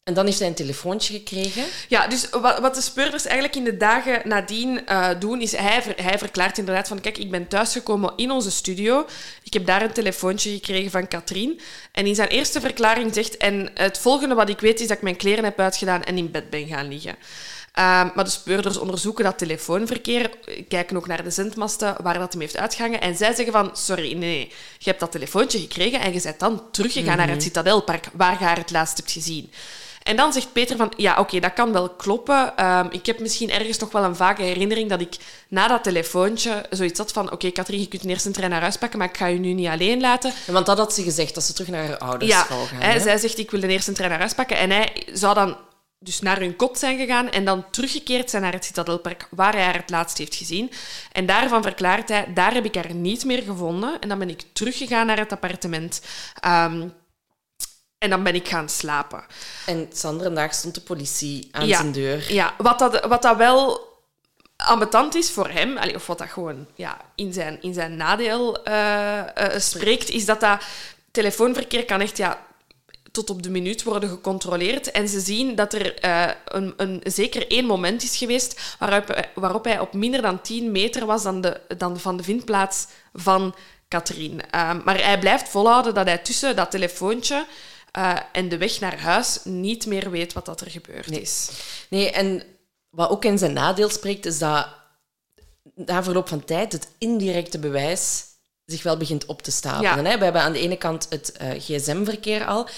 En dan heeft hij een telefoontje gekregen. Ja, dus wat, wat de speurders eigenlijk in de dagen nadien uh, doen, is hij, ver, hij verklaart inderdaad van kijk, ik ben thuisgekomen in onze studio. Ik heb daar een telefoontje gekregen van Katrien. En in zijn eerste verklaring zegt, en het volgende wat ik weet is dat ik mijn kleren heb uitgedaan en in bed ben gaan liggen. Um, maar de speurders onderzoeken dat telefoonverkeer, kijken ook naar de zendmasten waar dat hem heeft uitgehangen. En zij zeggen van, sorry, nee, nee, je hebt dat telefoontje gekregen en je bent dan teruggegaan mm -hmm. naar het Citadelpark, waar je haar het laatst hebt gezien. En dan zegt Peter van, ja, oké, dat kan wel kloppen. Um, ik heb misschien ergens nog wel een vage herinnering dat ik na dat telefoontje zoiets had van, oké, okay, Katrien, je kunt eerst een trein naar huis pakken, maar ik ga je nu niet alleen laten. Ja, want dat had ze gezegd, dat ze terug naar haar ouders ja, zou gaan. Zij zegt, ik wil de eerste trein naar huis pakken. En hij zou dan dus naar hun kot zijn gegaan en dan teruggekeerd zijn naar het Citadelpark, waar hij haar het laatst heeft gezien. En daarvan verklaart hij, daar heb ik haar niet meer gevonden. En dan ben ik teruggegaan naar het appartement. Um, en dan ben ik gaan slapen. En andere dag stond de politie aan ja, zijn deur. Ja, wat dat, wat dat wel ambetant is voor hem, of wat dat gewoon ja, in, zijn, in zijn nadeel uh, uh, spreekt, is dat dat telefoonverkeer kan echt ja, tot op de minuut worden gecontroleerd. En ze zien dat er uh, een, een, zeker één moment is geweest waarop, waarop hij op minder dan 10 meter was dan, de, dan van de vindplaats van Katrien. maar hij blijft volhouden dat hij tussen dat telefoontje uh, en de weg naar huis niet meer weet wat dat er gebeurd nee. is. Nee, en wat ook in zijn nadeel spreekt, is dat na verloop van tijd het indirecte bewijs zich wel begint op te stapelen. Ja. We hebben aan de ene kant het uh, gsm-verkeer al.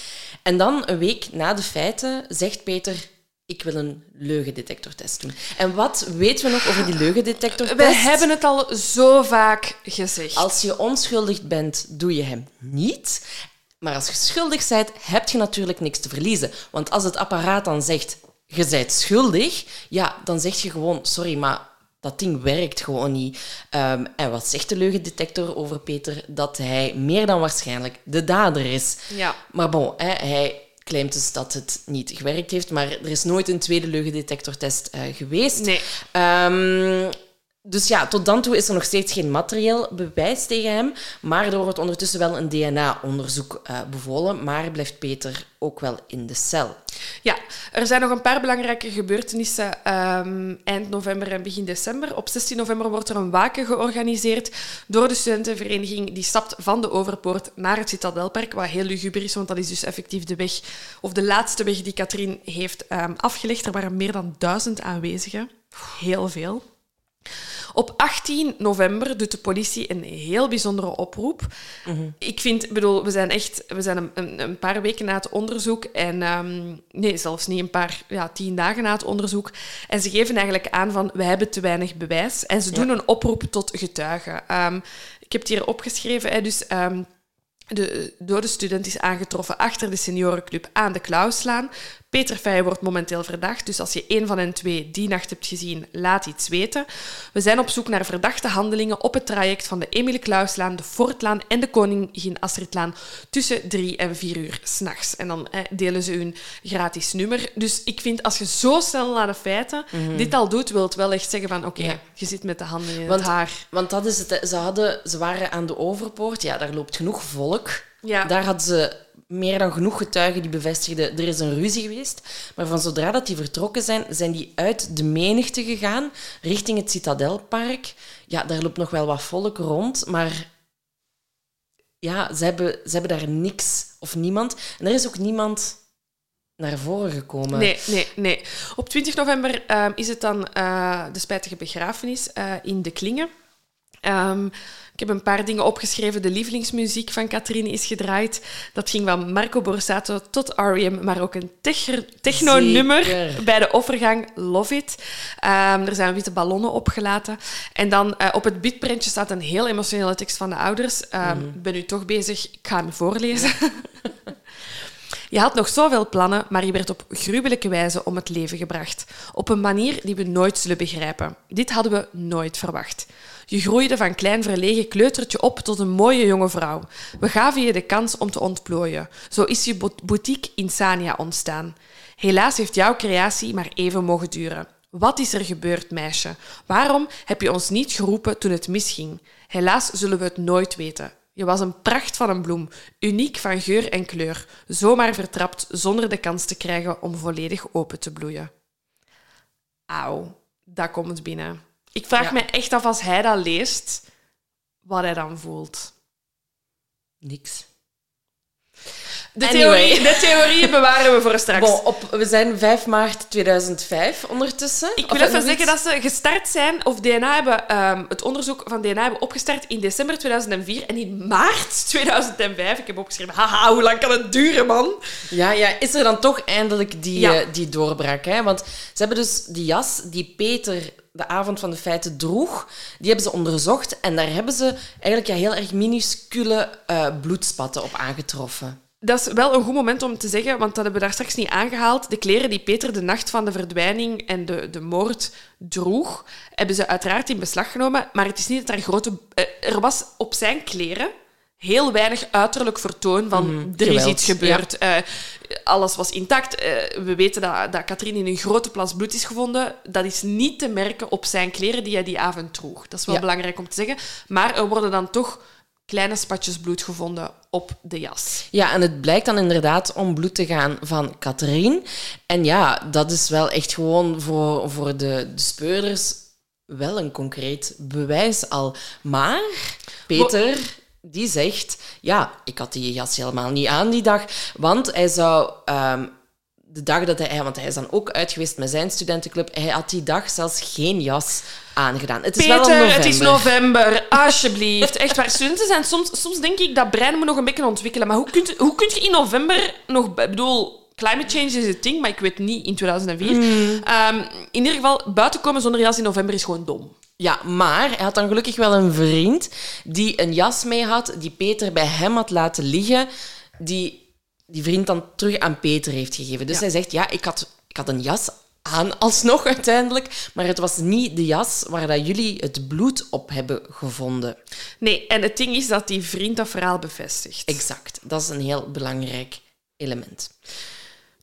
En dan, een week na de feiten, zegt Peter... Ik wil een leugendetectortest doen. En wat weten we nog over die leugendetectortest? We hebben het al zo vaak gezegd. Als je onschuldig bent, doe je hem niet. Maar als je schuldig bent, heb je natuurlijk niks te verliezen. Want als het apparaat dan zegt, je bent schuldig, ja, dan zeg je gewoon, sorry, maar dat ding werkt gewoon niet. Um, en wat zegt de leugendetector over Peter? Dat hij meer dan waarschijnlijk de dader is. Ja. Maar bon, hè, hij claimt dus dat het niet gewerkt heeft, maar er is nooit een tweede leugendetectortest uh, geweest. Nee. Um, dus ja, tot dan toe is er nog steeds geen materieel bewijs tegen hem. Maar er wordt ondertussen wel een DNA-onderzoek uh, bevolen. Maar blijft Peter ook wel in de cel. Ja, er zijn nog een paar belangrijke gebeurtenissen um, eind november en begin december. Op 16 november wordt er een waken georganiseerd door de studentenvereniging. Die stapt van de Overpoort naar het Citadelpark, wat heel luguber is, want dat is dus effectief de weg, of de laatste weg die Katrien heeft um, afgelegd. Er waren meer dan duizend aanwezigen. Heel veel. Op 18 november doet de politie een heel bijzondere oproep. Mhm. Ik vind, bedoel, we zijn echt we zijn een, een, paar weken na het onderzoek en ehm, nee, zelfs niet een paar, ja, tien dagen na het onderzoek. En ze geven eigenlijk aan van we hebben te weinig bewijs en ze doen Ja. een oproep tot getuigen. Ehm, ik heb het hier opgeschreven, hè, dus. ehm, de dode student is aangetroffen achter de seniorenclub aan de Klauslaan. Peter Feijen wordt momenteel verdacht, dus als je een van hen twee die nacht hebt gezien, laat iets weten. We zijn op zoek naar verdachte handelingen op het traject van de Emile Klauslaan, de Fortlaan en de Koningin Astridlaan tussen drie en vier uur s'nachts. En dan eh, delen ze hun gratis nummer. Dus ik vind, als je zo snel naar de feiten dit al doet, wil het wel echt zeggen van oké, Ja. je zit met de handen in Want- het haar. Want dat is het. Ze, hadden, ze waren aan de overpoort. Ja, daar loopt genoeg volk. Ja. Daar hadden ze meer dan genoeg getuigen die bevestigden er is een ruzie geweest. Maar van zodra dat die vertrokken zijn, zijn die uit de menigte gegaan richting het Citadelpark. Ja, daar loopt nog wel wat volk rond, maar ja, ze hebben, ze hebben daar niks of niemand. En er is ook niemand naar voren gekomen. Nee, nee, nee. Op 20 november ehm, is het dan eh, de spijtige begrafenis eh, in de Klingen. Ehm, ik heb een paar dingen opgeschreven. De lievelingsmuziek van Katrine is gedraaid. Dat ging van Marco Borsato tot R.E.M., maar ook een techno-nummer bij de offergang Love It. Ehm, er zijn witte ballonnen opgelaten. En dan eh, op het bitprintje staat een heel emotionele tekst van de ouders. Ehm, Ik ben nu toch bezig. Ik ga hem voorlezen. Je had nog zoveel plannen, maar je werd op gruwelijke wijze om het leven gebracht. Op een manier die we nooit zullen begrijpen. Dit hadden we nooit verwacht. Je groeide van klein verlegen kleutertje op tot een mooie jonge vrouw. We gaven je de kans om te ontplooien. Zo is je bo- boutique Insania ontstaan. Helaas heeft jouw creatie maar even mogen duren. Wat is er gebeurd, meisje? Waarom heb je ons niet geroepen toen het misging? Helaas zullen we het nooit weten. Je was een pracht van een bloem, uniek van geur en kleur, zomaar vertrapt zonder de kans te krijgen om volledig open te bloeien. Auw, dat komt binnen. Ik vraag Ja. me echt af als hij dat leest, wat hij dan voelt. Niks. De, Anyway. theorie, de theorie bewaren we voor straks. Bon, op, we zijn 5 maart 2005 ondertussen. Ik wil even zeggen dat ze gestart zijn, of DNA hebben, ehm, het onderzoek van DNA hebben opgestart in december 2004 en in maart 2005. Ik heb opgeschreven, haha, hoe lang kan het duren, man? Ja, ja, is er dan toch eindelijk die, Ja. eh, die doorbraak? Hè? Want ze hebben dus die jas die Peter de avond van de feiten droeg, die hebben ze onderzocht. En daar hebben ze eigenlijk ja, heel erg minuscule eh, bloedspatten op aangetroffen. Dat is wel een goed moment om te zeggen, want dat hebben we daar straks niet aangehaald. De kleren die Peter de nacht van de verdwijning en de, de moord droeg, hebben ze uiteraard in beslag genomen. Maar het is niet dat er grote... eh, er was op zijn kleren heel weinig uiterlijk vertoon van er is iets gebeurd. Eh, alles was intact. Eh, we weten dat, dat Katrien in een grote plas bloed is gevonden. Dat is niet te merken op zijn kleren die hij die avond droeg. Dat is wel Ja. belangrijk om te zeggen. Maar er worden dan toch kleine spatjes bloed gevonden op de jas. Ja, en het blijkt dan inderdaad om bloed te gaan van Catherine. En ja, dat is wel echt gewoon voor, voor de, de speurders wel een concreet bewijs al. Maar Peter, die zegt... Ja, ik had die jas helemaal niet aan die dag. Want hij zou... ehm, de dag dat hij... Want hij is dan ook uit geweest met zijn studentenclub. Hij had die dag zelfs geen jas aangedaan. Het is wel Peter, november. het is november. Alsjeblieft. Echt waar. Studenten zijn soms... Soms denk ik dat brein moet nog een beetje ontwikkelen. Maar hoe kun, hoe kun je in november nog... Ik bedoel... Climate change is het ding, maar ik weet niet in 2004. Hmm. Ehm, in ieder geval, buiten komen zonder jas in november is gewoon dom. Ja, maar hij had dan gelukkig wel een vriend die een jas mee had, die Peter bij hem had laten liggen, die die vriend dan terug aan Peter heeft gegeven. Dus Ja. hij zegt, ja, ik had, ik had een jas aan alsnog uiteindelijk, maar het was niet de jas waar dat jullie het bloed op hebben gevonden. Nee, en het ding is dat die vriend dat verhaal bevestigt. Exact. Dat is een heel belangrijk element.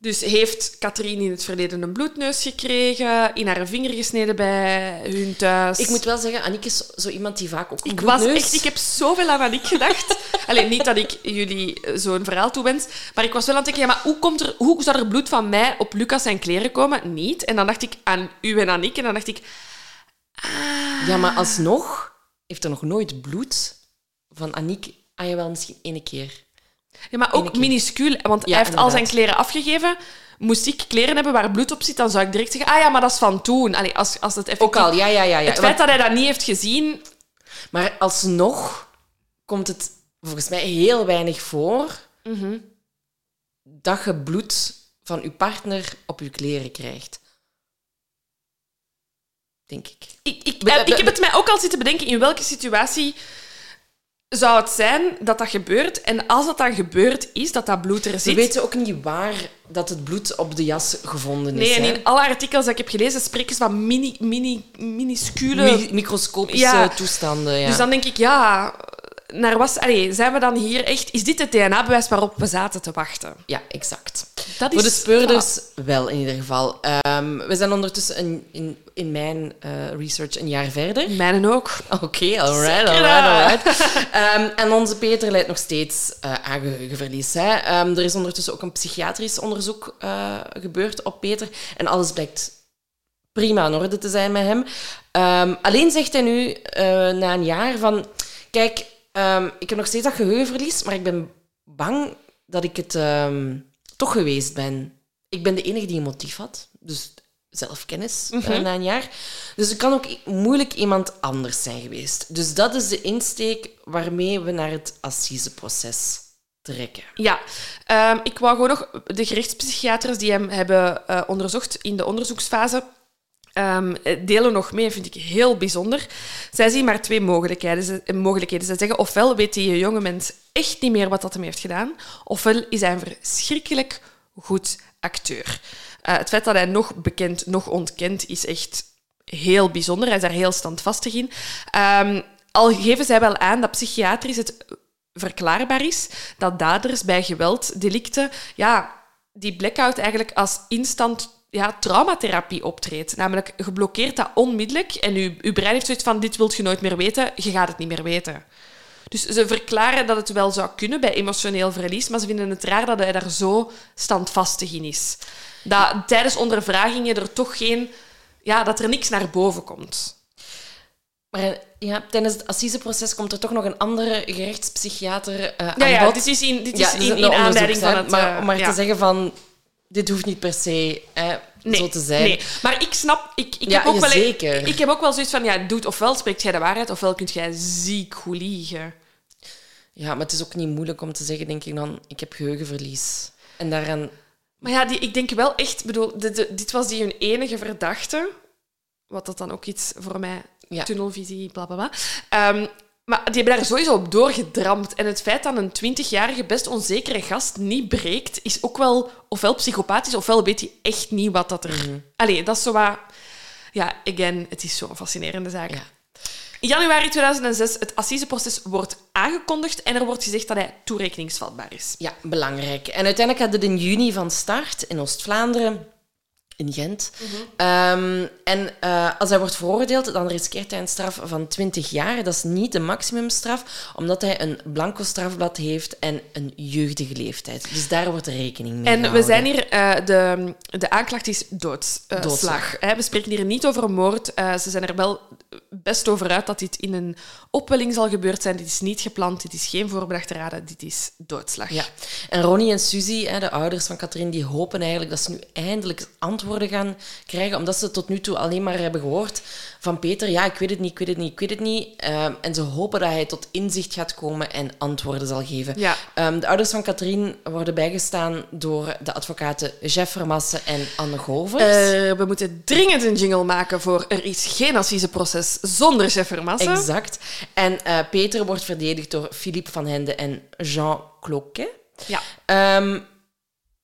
Dus heeft Katrien in het verleden een bloedneus gekregen, in haar vinger gesneden bij hun thuis. Ik moet wel zeggen, Annick is zo iemand die vaak ook een Ik was echt, ik heb zoveel aan Aniek gedacht. Alleen niet dat ik jullie eh, zo'n verhaal toewens, maar ik was wel aan het denken, ja, maar hoe, komt er, hoe zou er bloed van mij op Lucas zijn kleren komen? Niet. En dan dacht ik aan u en Aniek en dan dacht ik, Ja, maar alsnog heeft er nog nooit bloed van Annick... Ah, jawel, misschien één keer. Ja, maar ook minuscuul, want Ja, hij heeft al zijn kleren afgegeven. Moest ik kleren hebben waar bloed op zit, dan zou ik direct zeggen, ah ja, maar dat is van toen. Allee, als, als het effectief... Ook al, ja, ja, ja. ja. Het feit dat hij dat niet heeft gezien, Maar alsnog komt het volgens mij heel weinig voor Mhm. dat je bloed van je partner op je kleren krijgt. Denk ik. Ik, ik, eh, ik heb het mij ook al zitten bedenken in welke situatie zou het zijn dat dat gebeurt. En als dat dan gebeurd is, dat dat bloed er We zit. weten ook niet waar dat het bloed op de jas gevonden is. Nee, en hè. in alle artikels dat ik heb gelezen spreken ze van mini, mini, minuscule... Mi- microscopische Ja. toestanden. Ja. Dus dan denk ik, ja, naar was, allee, zijn we dan hier echt... Is dit het DNA-bewijs waarop we zaten te wachten? Ja, exact. Dat Voor de is- speurders wel, in ieder geval. Ehm, we zijn ondertussen in, in, in mijn eh, research een jaar verder. Ja, mijne ook. Oké, alright, Zeker, alright, alright. Ehm, en onze Peter lijdt nog steeds eh, aan geheugenverlies. Hè. Ehm, er is ondertussen ook een psychiatrisch onderzoek eh, gebeurd op Peter. En alles blijkt prima in orde te zijn met hem. Alleen zegt hij nu, na een jaar, van... Kijk, ehm, ik heb nog steeds dat geheugenverlies, maar ik ben bang dat ik het ehm, toch geweest ben. Ik ben de enige die een motief had. Dus zelfkennis eh, na een jaar. Dus het kan ook moeilijk iemand anders zijn geweest. Dus dat is de insteek waarmee we naar het assiseproces trekken. Ja, ehm, ik wou gewoon nog de gerechtspsychiaters die hem hebben eh, onderzocht in de onderzoeksfase. Ehm, delen nog mee, vind ik heel bijzonder. Zij zien maar twee mogelijkheden. Ze, eh. Ze zeggen, ofwel weet die jonge mens echt niet meer wat dat hem heeft gedaan, ofwel is hij een verschrikkelijk goed acteur. Eh, het feit dat hij nog bekend, nog ontkent, is echt heel bijzonder. Hij is daar heel standvastig in. Ehm, al geven zij wel aan dat psychiatrisch het verklaarbaar is dat daders bij gewelddelicten ja, die blackout eigenlijk als instant ja, traumatherapie optreedt. Namelijk, je blokkeert dat onmiddellijk en je, je brein heeft zoiets van dit wilt je nooit meer weten, je gaat het niet meer weten. Dus ze verklaren dat het wel zou kunnen bij emotioneel verlies, maar ze vinden het raar dat hij daar zo standvastig in is. Dat tijdens ondervragingen er toch geen... Ja, dat er niks naar boven komt. Maar ja, tijdens het assiseproces komt er toch nog een andere gerechtspsychiater uh, Ja, aan ja bod. dit is in, dit Ja, is in, aanleiding van het... Maar eh, om maar ja. te zeggen van... Dit hoeft niet per se hè, Nee, zo te zijn. Nee, maar ik snap... Ik, ik, Ja, heb ook wel, zeker. ik heb ook wel zoiets van... Ja, doet ofwel spreekt jij de waarheid, ofwel kunt jij ziek goed liegen. Ja, maar het is ook niet moeilijk om te zeggen, denk ik dan, ik heb geheugenverlies. En daaraan... Maar ja, die, ik denk wel echt... bedoel, de- de- dit was die hun enige verdachte. Wat dat dan ook iets voor mij... Ja. Tunnelvisie, bla bla bla. Ehm, maar die hebben daar sowieso op doorgedramd. En het feit dat een 20-jarige best onzekere gast niet breekt, is ook wel ofwel psychopathisch, ofwel weet hij echt niet wat dat er... Allee, dat is zo wat... Ja, again, het is zo'n fascinerende zaak. Ja. In januari 2006, het assiseproces wordt aangekondigd en er wordt gezegd dat hij toerekeningsvatbaar is. Ja, belangrijk. En uiteindelijk gaat het in juni van start in Oost-Vlaanderen, in Gent. Ehm, en eh, als hij wordt veroordeeld, dan riskeert hij een straf van 20 jaar. Dat is niet de maximumstraf, omdat hij een blanco strafblad heeft en een jeugdige leeftijd. Dus daar wordt rekening mee En we zijn hier, eh, de, de aanklacht is doodslag. Doodslag. hè. we spreken hier niet over moord. Eh, ze zijn er wel best over uit dat dit in een opwelling zal gebeurd zijn. Dit is niet gepland, dit is geen voorbedachte raden, dit is doodslag. Ja, en Ronnie en Suzy, de ouders van Katrien, die hopen eigenlijk dat ze nu eindelijk antwoorden gaan krijgen, omdat ze tot nu toe alleen maar hebben gehoord van Peter, ja, ik weet het niet, ik weet het niet, ik weet het niet. Ehm, en ze hopen dat hij tot inzicht gaat komen en antwoorden zal geven. Ja. Ehm, de ouders van Katrien worden bijgestaan door de advocaten Jeff Vermassen en Anne Govers. Eh, we moeten dringend een jingle maken voor Er is geen assiseproces zonder chef Vermassen. Exact. En eh, Peter wordt verdedigd door Philippe van Hende en Jean Cloquet. Ja. Ehm,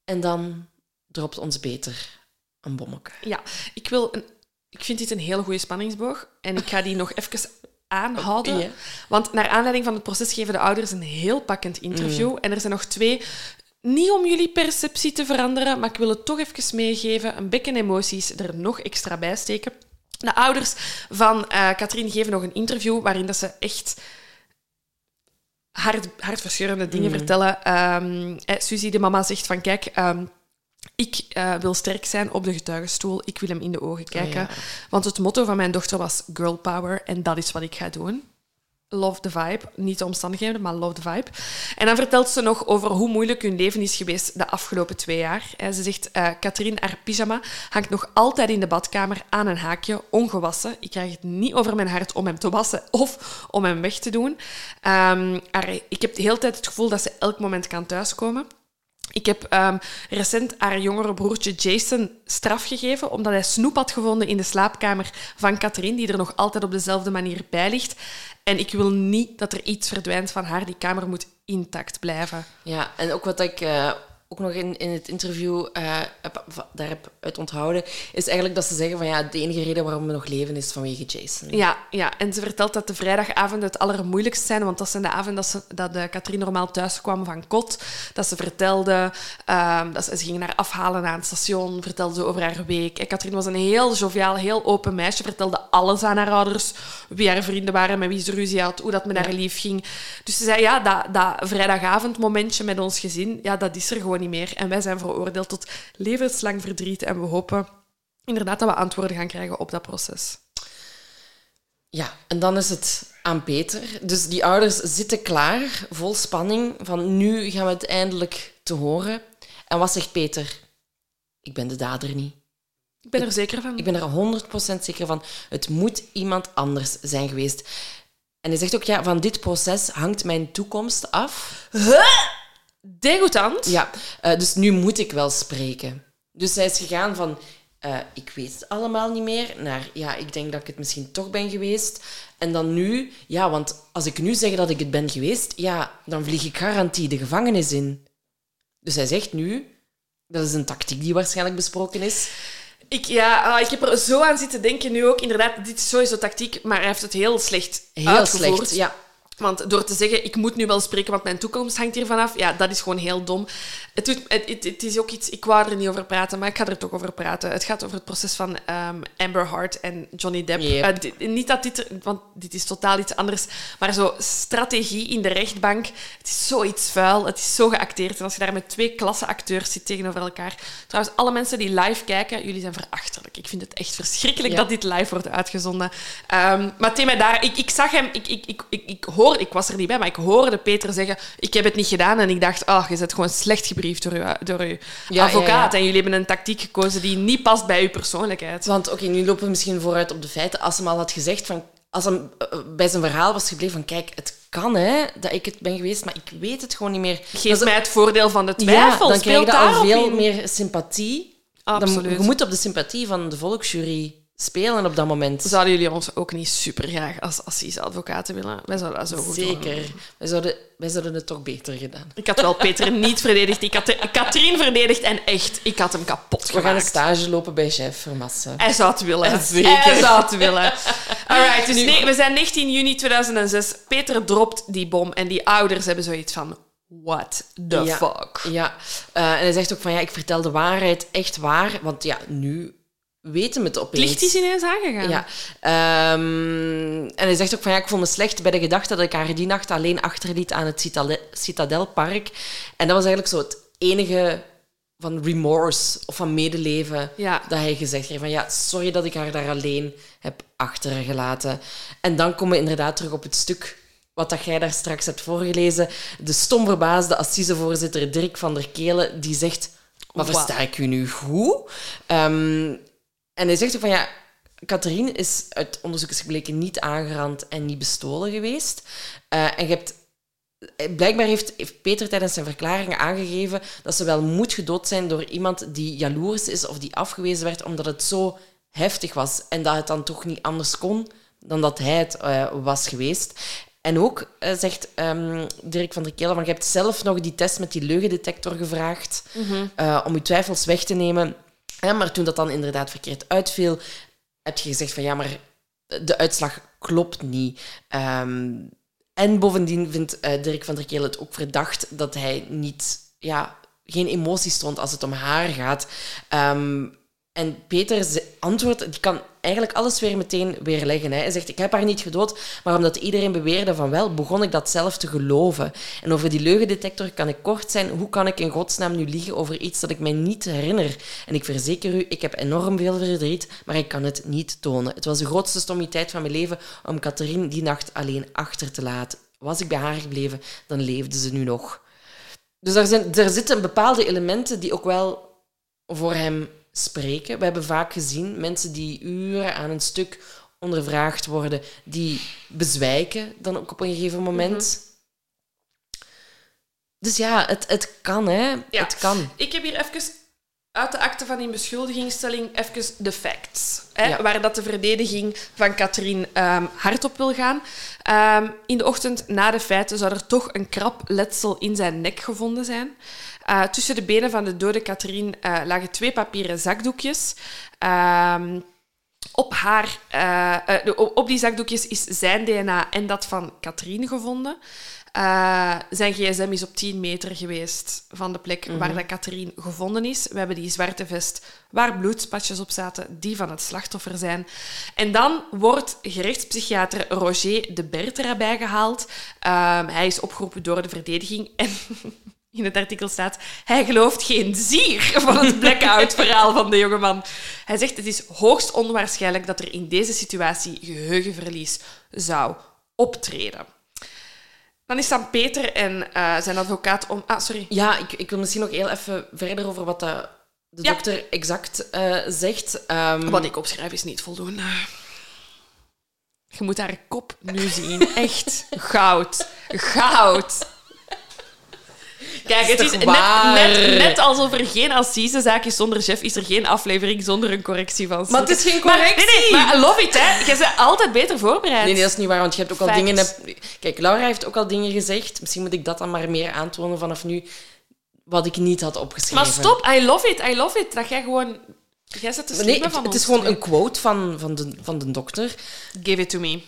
en dan dropt ons Peter een bommetje. Ja, ik, wil een, ik vind dit een hele goede spanningsboog. En ik ga die nog even aanhouden. Want naar aanleiding van het proces geven de ouders een heel pakkend interview. Mm. En er zijn nog twee... Niet om jullie perceptie te veranderen, maar ik wil het toch even meegeven. Een bekken emoties er nog extra bij steken. De ouders van eh Katrien geven nog een interview waarin dat ze echt hart, hartverscheurende dingen vertellen. Ehm eh, Suzy, de mama, zegt van kijk, ehm, ik eh, wil sterk zijn op de getuigenstoel. Ik wil hem in de ogen kijken. ja. Want het motto van mijn dochter was girl power en dat is wat ik ga doen. Love the vibe. Niet de omstandigheden, maar love the vibe. En dan vertelt ze nog over hoe moeilijk hun leven is geweest de afgelopen twee jaar. Eh, Ze zegt, eh Katrien, haar pyjama hangt nog altijd in de badkamer aan een haakje, ongewassen. Ik krijg het niet over mijn hart om hem te wassen of om hem weg te doen. Ehm, haar- ik heb de hele tijd het gevoel dat ze elk moment kan thuiskomen. Ik heb ehm, recent haar jongere broertje Jason straf gegeven omdat hij snoep had gevonden in de slaapkamer van Catherine, die er nog altijd op dezelfde manier bij ligt. En ik wil niet dat er iets verdwijnt van haar. Die kamer moet intact blijven. Ja, en ook wat ik eh, ook nog in, in het interview eh, heb, daar heb uit onthouden, is eigenlijk dat ze zeggen van ja, de enige reden waarom we nog leven is vanwege Jason. Ja, ja, en ze vertelt dat de vrijdagavonden het allermoeilijkst zijn, want dat zijn de avonden dat, ze, dat de Katrien normaal thuis kwam van kot. Dat ze vertelde, ehm, dat ze, ze ging naar afhalen aan het station, vertelde ze over haar week. En Katrien was een heel joviaal, heel open meisje, vertelde alles aan haar ouders, wie haar vrienden waren, met wie ze ruzie had, hoe dat met haar lief ging. Dus ze zei, ja, dat, dat vrijdagavondmomentje met ons gezin, ja, dat is er gewoon niet meer. En wij zijn veroordeeld tot levenslang verdriet en we hopen inderdaad dat we antwoorden gaan krijgen op dat proces. Ja, en dan is het aan Peter. Dus die ouders zitten klaar, vol spanning, van nu gaan we het eindelijk te horen. En wat zegt Peter? Ik ben de dader niet. Ik ben er zeker van. Ik ben er 100% zeker van. Het moet iemand anders zijn geweest. En hij zegt ook, ja, van dit proces hangt mijn toekomst af. Degoutant. Ja, eh, dus nu moet ik wel spreken. Dus hij is gegaan van, eh, ik weet het allemaal niet meer, naar, ja, ik denk dat ik het misschien toch ben geweest. En dan nu, ja, want als ik nu zeg dat ik het ben geweest, ja, dan vlieg ik garantie de gevangenis in. Dus hij zegt nu, dat is een tactiek die waarschijnlijk besproken is. Ik, ja, ah, ik heb er zo aan zitten denken nu ook. Inderdaad, dit is sowieso tactiek, maar hij heeft het heel slecht Heel uitgevoerd. slecht, ja. Want door te zeggen, ik moet nu wel spreken, want mijn toekomst hangt hier vanaf, ja, dat is gewoon heel dom. Het, doet, het, het, het is ook iets, ik wou er niet over praten, maar ik ga er toch over praten. Het gaat over het proces van ehm, Amber Hart en Johnny Depp. Yep. Eh, dit- niet dat dit, want dit is totaal iets anders, maar zo strategie in de rechtbank, het is zoiets vuil, het is zo geacteerd. En als je daar met twee klasse acteurs zit tegenover elkaar. Trouwens, alle mensen die live kijken, jullie zijn verachtelijk. Ik vind het echt verschrikkelijk Ja. dat dit live wordt uitgezonden. Ehm, maar thema daar, ik, ik zag hem, ik, ik, ik, ik, ik hoor, ik was er niet bij, maar ik hoorde Peter zeggen: Ik heb het niet gedaan. En ik dacht: Oh, je bent gewoon slecht gebriefd door je, door ja, advocaat. ja. En jullie hebben een tactiek gekozen die niet past bij uw persoonlijkheid. Want oké, nu lopen we misschien vooruit op de feiten. Als hem al had gezegd van... Als hem eh, bij zijn verhaal was gebleven van... Kijk, het kan hè, dat ik het ben geweest, maar ik weet het gewoon niet meer. Geef Dan- mij het voordeel van de twijfel. dan krijg je al veel in. meer sympathie. Dan, Absoluut. je moet op de sympathie van de volksjury spelen op dat moment. Zouden jullie ons ook niet super graag als advocaten willen? Wij zouden dat zo goed Zeker. doen. Wij zouden, wij zouden het toch beter gedaan. Ik had wel Peter niet verdedigd. Ik had Katrien verdedigd en echt, ik had hem kapot We gaan een gemaakt. stage lopen bij chef Vermassen. Hij zou het willen. Zeker. Hij zou het willen. Alright, dus nee, we zijn 19 juni 2006. Peter dropt die bom en die ouders hebben zoiets van... What the Ja. fuck? Ja, eh, en hij zegt ook van ja, ik vertel de waarheid echt waar. Want ja, nu weten we het Het opeens. licht is ineens aangegaan. Ja. Ehm, en hij zegt ook van ja, ik voel me slecht bij de gedachte dat ik haar die nacht alleen achterliet aan het Citade- Citadelpark. En dat was eigenlijk zo het enige van remorse of van medeleven Ja. dat hij gezegd heeft. Van ja, sorry dat ik haar daar alleen heb achtergelaten. En dan komen we inderdaad terug op het stuk wat dat jij daar straks hebt voorgelezen. De stom verbaasde assisevoorzitter Dirk van der Kelen, die zegt... Maar Wauw. versta ik u nu goed? Ehm, en hij zegt ook van ja, Catherine is uit onderzoek is gebleken niet aangerand en niet bestolen geweest. Eh, en je hebt, eh, blijkbaar heeft, heeft Peter tijdens zijn verklaring aangegeven dat ze wel moet gedood zijn door iemand die jaloers is of die afgewezen werd omdat het zo heftig was en dat het dan toch niet anders kon dan dat hij het eh, was geweest. En ook zegt ehm, Dirk van der Kelen van je hebt zelf nog die test met die leugendetector gevraagd eh, om je twijfels weg te nemen. Maar toen dat dan inderdaad verkeerd uitviel, heb je gezegd van ja, maar de uitslag klopt niet. Ehm, en bovendien vindt eh, Dirk van der Kelen het ook verdacht dat hij niet, ja, geen emoties toont als het om haar gaat. Ehm, en Peter antwoordt, die kan eigenlijk alles weer meteen weerleggen. Hij zegt, ik heb haar niet gedood, maar omdat iedereen beweerde van wel, begon ik dat zelf te geloven. En over die leugendetector kan ik kort zijn. Hoe kan ik in godsnaam nu liegen over iets dat ik mij niet herinner? En ik verzeker u, ik heb enorm veel verdriet, maar ik kan het niet tonen. Het was de grootste stommiteit van mijn leven om Catherine die nacht alleen achter te laten. Was ik bij haar gebleven, dan leefde ze nu nog. Dus er, zijn, er zitten bepaalde elementen die ook wel voor hem spreken. We hebben vaak gezien mensen die uren aan een stuk ondervraagd worden, die bezwijken dan ook op een gegeven moment. Dus ja, het, het kan, hè. Ja. Het kan. Ik heb hier even uit de akte van in beschuldigingsstelling even de facts. Hè, Ja. Waar dat de verdediging van Katrien ehm, hard op wil gaan. Ehm, in de ochtend na de feiten zou er toch een krap letsel in zijn nek gevonden zijn. Eh, tussen de benen van de dode Katrien eh, lagen twee papieren zakdoekjes. Ehm, op, haar, eh, op die zakdoekjes is zijn DNA en dat van Katrien gevonden. Eh, zijn gsm is op 10 meter geweest van de plek waar dat Katrien gevonden is. We hebben die zwarte vest waar bloedspatjes op zaten, die van het slachtoffer zijn. En dan wordt gerechtspsychiater Roger de Bert erbij gehaald. Ehm, hij is opgeroepen door de verdediging en... In het artikel staat, hij gelooft geen zier van het blackout-verhaal van de jongeman. Hij zegt, het is hoogst onwaarschijnlijk dat er in deze situatie geheugenverlies zou optreden. Dan is dan Peter en eh, zijn advocaat om... Ah, sorry. Ja, ik, ik wil misschien nog heel even verder over wat de, de Ja. dokter exact eh, zegt. Ehm, Wat ik opschrijf is niet voldoende. Je moet haar kop nu zien. Echt goud. Goud. Kijk, het is net, net, net alsof er geen assisezaak is zonder chef, is er geen aflevering zonder een correctie van. Maar het is geen Maar- correctie. nee, nee, maar love it, hè. Je bent altijd beter voorbereid. Nee, nee, dat is niet waar, want je hebt ook al dingen... Kijk, Laura heeft ook al dingen gezegd. Misschien moet ik dat dan maar meer aantonen vanaf nu, wat ik niet had opgeschreven. maar stop, I love it, I love it. Dat jij gewoon... Jij zet de Nee, het, van het ons is gewoon een quote van, van, de, van de dokter. Give it to me.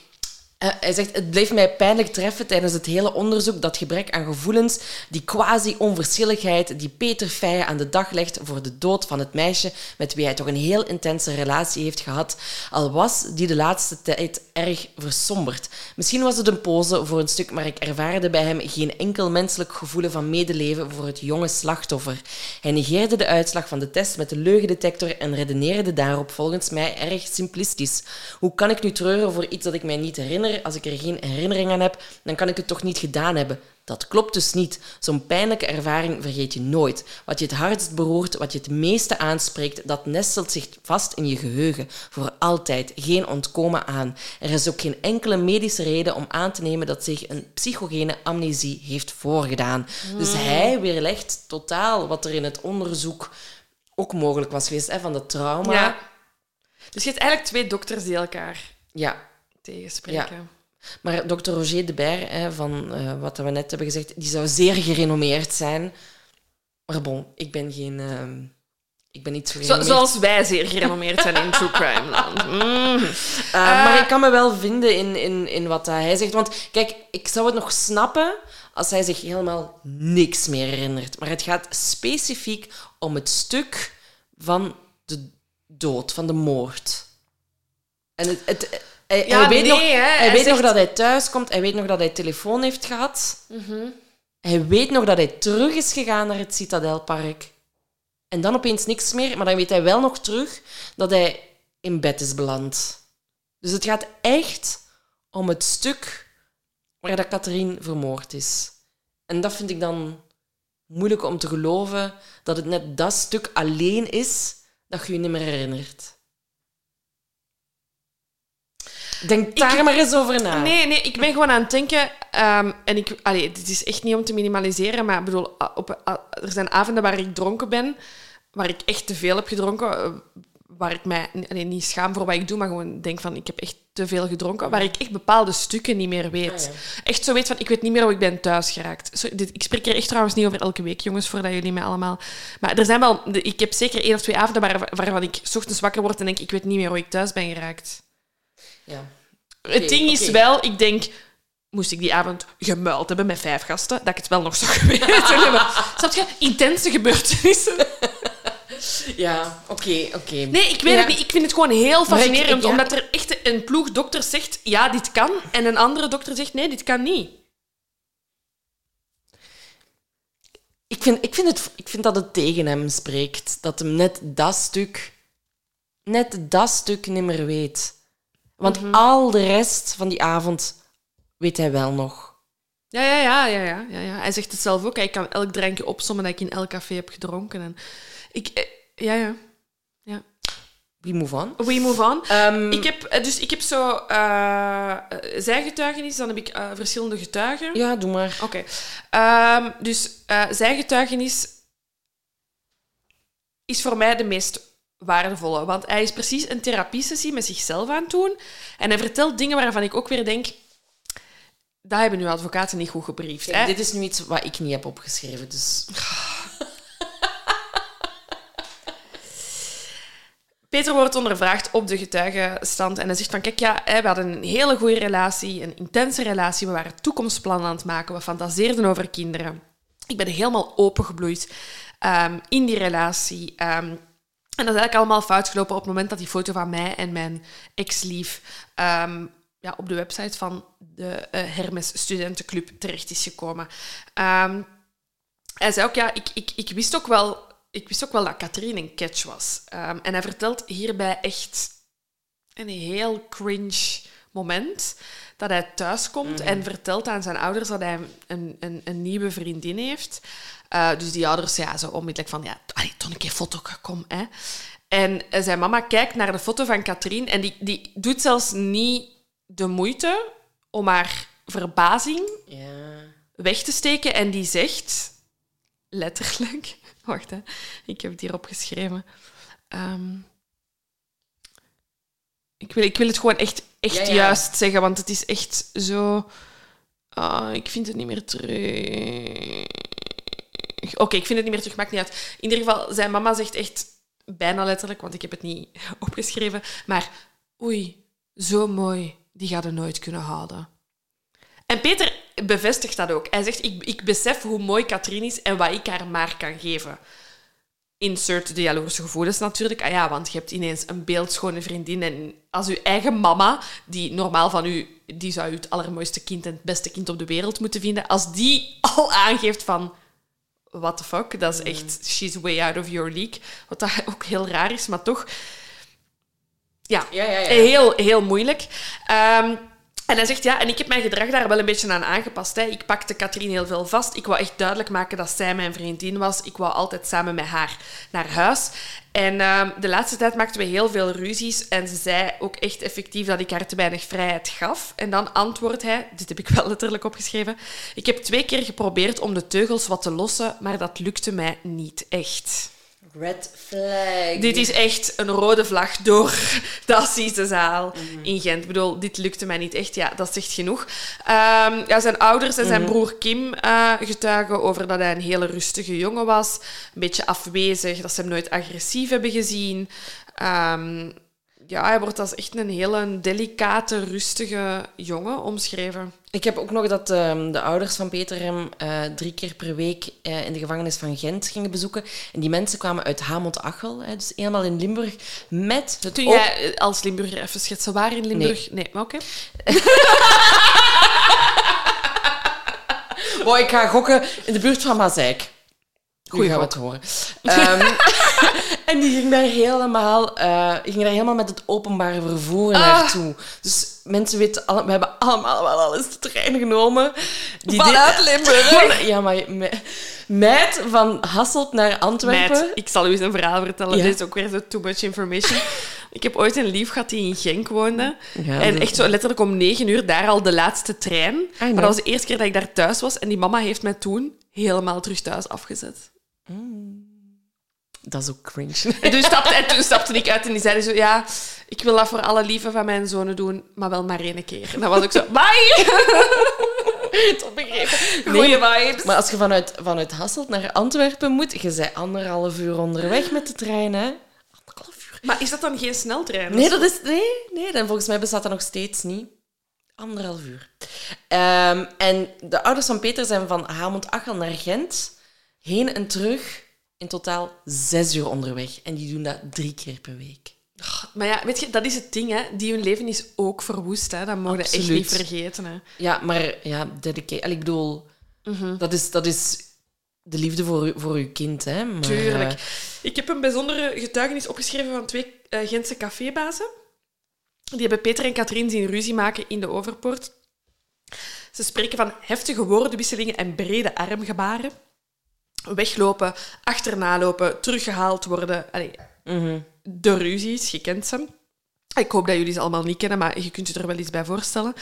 Uh, hij zegt, het bleef mij pijnlijk treffen tijdens het hele onderzoek dat gebrek aan gevoelens, die quasi-onverschilligheid die Peter Feijen aan de dag legt voor de dood van het meisje met wie hij toch een heel intense relatie heeft gehad, al was die de laatste tijd erg versomberd. Misschien was het een pose voor een stuk, maar ik ervaarde bij hem geen enkel menselijk gevoel van medeleven voor het jonge slachtoffer. Hij negeerde de uitslag van de test met de leugendetector en redeneerde daarop volgens mij erg simplistisch. Hoe kan ik nu treuren voor iets dat ik mij niet herinner? Als ik er geen herinnering aan heb, dan kan ik het toch niet gedaan hebben. Dat klopt dus niet. Zo'n pijnlijke ervaring vergeet je nooit. Wat je het hardst beroert, wat je het meeste aanspreekt, dat nestelt zich vast in je geheugen. Voor altijd. Geen ontkomen aan. Er is ook geen enkele medische reden om aan te nemen dat zich een psychogene amnesie heeft voorgedaan. Dus hij weerlegt totaal wat er in het onderzoek ook mogelijk was geweest, hè, van de trauma. Ja. Dus je hebt eigenlijk twee dokters die elkaar ja tegenspreken. Ja. Maar dokter Roger de Baer, hè, van uh, wat we net hebben gezegd, die zou zeer gerenommeerd zijn. Maar bon, ik ben geen... Uh, ik ben niet zo Zo, zoals wij zeer gerenommeerd zijn in True Crime Land. Mm. Uh, maar ik kan me wel vinden in, in, in wat hij zegt. Want kijk, ik zou het nog snappen als hij zich helemaal niks meer herinnert. Maar het gaat specifiek om het stuk van de dood, van de moord. En het, het, hij, ja, weet, nog, hij, weet nog dat hij thuis komt. Hij weet nog dat hij telefoon heeft gehad. Mhm. Hij weet nog dat hij terug is gegaan naar het Citadelpark. En dan opeens niks meer. Maar dan weet hij wel nog terug dat hij in bed is beland. Dus het gaat echt om het stuk waar dat Catherine vermoord is. En dat vind ik dan moeilijk om te geloven dat het net dat stuk alleen is dat je je niet meer herinnert. Denk daar ik, maar eens over na. Nee, nee, ik ben gewoon aan het denken. Um, en ik, allee, dit is echt niet om te minimaliseren, maar bedoel, op, er zijn avonden waar ik dronken ben, waar ik echt te veel heb gedronken, eh, waar ik mij allee, niet schaam voor wat ik doe, maar gewoon denk van ik heb echt te veel gedronken, waar ik echt bepaalde stukken niet meer weet. Ah, echt zo weet van ik weet niet meer hoe ik ben thuis geraakt. Zo, dit, ik spreek er echt trouwens niet over elke week, jongens, voordat jullie mij allemaal. Maar er zijn wel, ik heb zeker één of twee avonden waar, waarvan ik s ochtends wakker word en denk ik weet niet meer hoe ik thuis ben geraakt. Ja. het ding is wel, ik denk, moest ik die avond gemuild hebben met vijf gasten, dat ik het wel nog zou geweten hebben. Snap je? Intense gebeurtenissen. Ja, oké, oké. Nee, ik weet het niet. Ik vind het gewoon heel fascinerend, omdat er echt een ploeg dokters zegt, ja, dit kan, en een andere dokter zegt, nee, dit kan niet. Ik vind, ik vind, het, ik vind dat het tegen hem spreekt. Dat hem net dat stuk, net dat stuk niet meer weet. Want mhm. al de rest van die avond weet hij wel nog. Ja, ja, ja, ja, ja, ja, ja. Hij zegt het zelf ook. Hij kan elk drankje opsommen dat ik in elk café heb gedronken. En ik, eh, ja, ja. ja. We move on. We move on. Um, ik heb, eh, dus ik heb zo uh, zijgetuigenis, dan heb ik uh, verschillende getuigen. Ja, doe maar. Oké. Okay. Um, dus uh, zijgetuigenis is voor mij de meest waardevolle. Want hij is precies een therapiesessie met zichzelf aan het doen. En hij vertelt dingen waarvan ik ook weer denk... Dat hebben nu advocaten niet goed gebriefd. hè? Dit is nu iets wat ik niet heb opgeschreven, dus... Peter wordt ondervraagd op de getuigenstand en hij zegt van kijk, ja, we hadden een hele goede relatie, een intense relatie, we waren toekomstplannen aan het maken, we fantaseerden over kinderen. Ik ben helemaal opengebloeid um, in die relatie. Um, en dat is eigenlijk allemaal fout gelopen op het moment dat die foto van mij en mijn ex-lief um, ja, op de website van de uh, Hermes Studentenclub terecht is gekomen. Um, hij zei ook, ja, ik, ik, ik, wist ook wel, ik wist ook wel dat Katrien een catch was. Um, en hij vertelt hierbij echt een heel cringe moment dat hij thuis komt mm. en vertelt aan zijn ouders dat hij een, een, een nieuwe vriendin heeft. Uh, dus die ouders ja, zo onmiddellijk van, ja, allee, een keer foto, kom. Hè. En zijn mama kijkt naar de foto van Katrien en die, die doet zelfs niet de moeite om haar verbazing ja. weg te steken. En die zegt, letterlijk... Wacht, hè. ik heb het hier opgeschreven. Um, ik, wil, ik wil het gewoon echt, echt juist zeggen, want het is echt zo... Oh, ik vind het niet meer terug. Oké, ik vind het niet meer terug, maakt niet uit. In ieder geval, zijn mama zegt echt bijna letterlijk, want ik heb het niet opgeschreven, maar oei, zo mooi. die gaat er nooit kunnen houden. En Peter bevestigt dat ook. Hij zegt, ik, ik besef hoe mooi Katrien is en wat ik haar maar kan geven. Insert de jaloerse gevoelens natuurlijk. Ah ja, want je hebt ineens een beeldschone vriendin. En als uw eigen mama, die normaal van u, die zou u het allermooiste kind en het beste kind op de wereld moeten vinden, als die al aangeeft van what the fuck, dat is echt, she's way out of your league. Wat dat ook heel raar is, maar toch, ja, Ja, ja, ja. Heel, heel moeilijk. Ehm, en hij zegt, ja, en ik heb mijn gedrag daar wel een beetje aan aangepast. Hè. Ik pakte Katrien heel veel vast. Ik wou echt duidelijk maken dat zij mijn vriendin was. Ik wou altijd samen met haar naar huis. En ehm, de laatste tijd maakten we heel veel ruzies. En ze zei ook echt effectief dat ik haar te weinig vrijheid gaf. En dan antwoordt hij, dit heb ik wel letterlijk opgeschreven. Ik heb twee keer geprobeerd om de teugels wat te lossen, maar dat lukte mij niet echt. Red flag. Dit is echt een rode vlag door de assisezaal in Gent. Ik bedoel, dit lukte mij niet echt. Ja, dat zegt genoeg. Ehm, ja, zijn ouders en zijn broer Kim eh, getuigen over dat hij een hele rustige jongen was. Een beetje afwezig, dat ze hem nooit agressief hebben gezien. Ehm, ja, hij wordt als echt een hele delicate, rustige jongen omschreven. Ik heb ook nog dat ehm, de ouders van Peter hem eh, drie keer per week eh, in de gevangenis van Gent gingen bezoeken. En die mensen kwamen uit Hamont-Achel, hè, dus helemaal in Limburg, met het Kun jij eh, als Limburger even schetsen waar in Limburg? Nee, maar oké. Oh, ik ga gokken in de buurt van Mazeik. Goeie Goeie gaan we het horen. Ehm, en die ging daar helemaal, eh, ging daar helemaal met het openbare vervoer Ah. naartoe. Dus mensen weten, alle- we hebben allemaal wel al eens de trein genomen. Die Vanuit Limburg? ja, maar me- meid van Hasselt naar Antwerpen. Meid, ik zal u eens een verhaal vertellen. Ja. Dit is ook weer zo too much information. ik heb ooit een lief gehad die in Genk woonde. Ja, en echt zo letterlijk om negen uur daar al de laatste trein. Maar dat was de eerste keer dat ik daar thuis was. En die mama heeft mij toen helemaal terug thuis afgezet. Dat is ook cringe. En toen stapte, en toen stapte ik uit en die zei zo... Ja, ik wil dat voor alle lieven van mijn zonen doen, maar wel maar één keer. En dan was ik zo... Bye! Tot begrepen. Goeie vibes. Maar als je vanuit, vanuit Hasselt naar Antwerpen moet, je bent anderhalf uur onderweg met de trein, hè? Anderhalf uur. Maar is dat dan geen sneltrein? Nee, dat is... Nee, nee, dan volgens mij bestaat dat nog steeds niet. Anderhalf uur. Ehm, en de ouders van Peter zijn van Hamont-Achel naar Gent, heen en terug, in totaal zes uur onderweg. En die doen dat drie keer per week. Maar ja, weet je, dat is het ding, hè. Die hun leven is ook verwoest, hè. Dat mogen we echt niet vergeten, hè. Ja, maar ja, dedicate... Ik bedoel, Mhm. dat, is, dat is de liefde voor, u- voor uw kind, hè. Maar, Tuurlijk. eh, Ik heb een bijzondere getuigenis opgeschreven van twee eh, Gentse cafébazen. Die hebben Peter en Katrien zien ruzie maken in de Overpoort. Ze spreken van heftige woordenwisselingen en brede armgebaren. Weglopen, achterna lopen, teruggehaald worden. Allee, mhm. de ruzies, je kent ze. Ik hoop dat jullie ze allemaal niet kennen, maar je kunt je er wel iets bij voorstellen.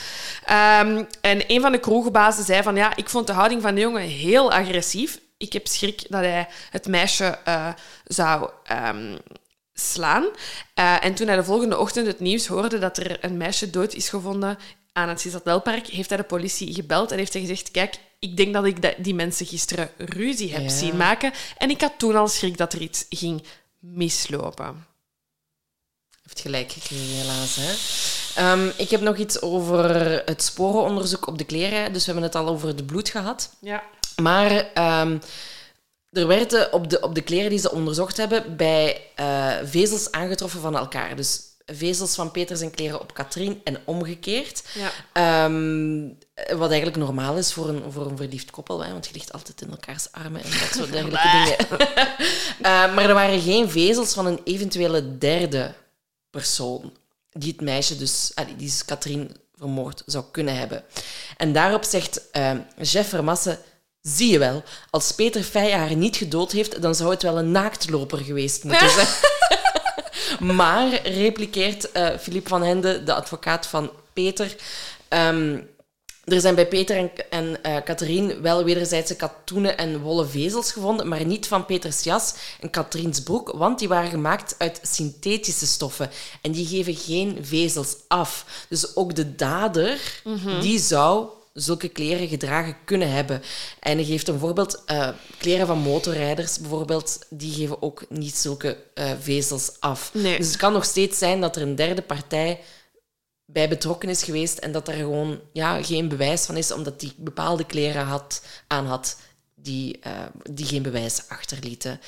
Ehm, en een van de kroegbazen zei van ja, ik vond de houding van de jongen heel agressief. Ik heb schrik dat hij het meisje eh, zou ehm, slaan. Eh, en toen hij de volgende ochtend het nieuws hoorde dat er een meisje dood is gevonden aan het Cisadelpark, heeft hij de politie gebeld en heeft hij gezegd: Kijk, ik denk dat ik die mensen gisteren ruzie heb Ja. zien maken. En ik had toen al schrik dat er iets ging mislopen. heeft gelijk gekregen, helaas. Hè? Ehm, ik heb nog iets over het sporenonderzoek op de kleren. Dus we hebben het al over het bloed gehad. Ja. Maar ehm, er werden op de, op de kleren die ze onderzocht hebben bij eh, vezels aangetroffen van elkaar. Dus vezels van Peter zijn kleren op Katrien en omgekeerd. Ja. Ehm, wat eigenlijk normaal is voor een, voor een verliefd koppel, hè, want je ligt altijd in elkaars armen en dat soort dergelijke dingen. Eh, maar er waren geen vezels van een eventuele derde persoon die het meisje dus, allee, die dus Katrien vermoord zou kunnen hebben. En daarop zegt eh Jeff Vermassen, zie je wel, als Peter Feij haar niet gedood heeft, dan zou het wel een naaktloper geweest moeten zijn. Maar, repliceert eh Philippe van Hende, de advocaat van Peter, ehm, er zijn bij Peter en, en eh Catherine wel wederzijdse katoenen en wollen vezels gevonden, maar niet van Peters jas en Katriens broek, want die waren gemaakt uit synthetische stoffen en die geven geen vezels af. Dus ook de dader, die zou zulke kleren gedragen kunnen hebben. En hij geeft een voorbeeld, eh, kleren van motorrijders bijvoorbeeld, die geven ook niet zulke eh, vezels af. Nee. Dus het kan nog steeds zijn dat er een derde partij bij betrokken is geweest en dat er gewoon ja, geen bewijs van is, omdat die bepaalde kleren had, aan had die, eh, die geen bewijs achterlieten.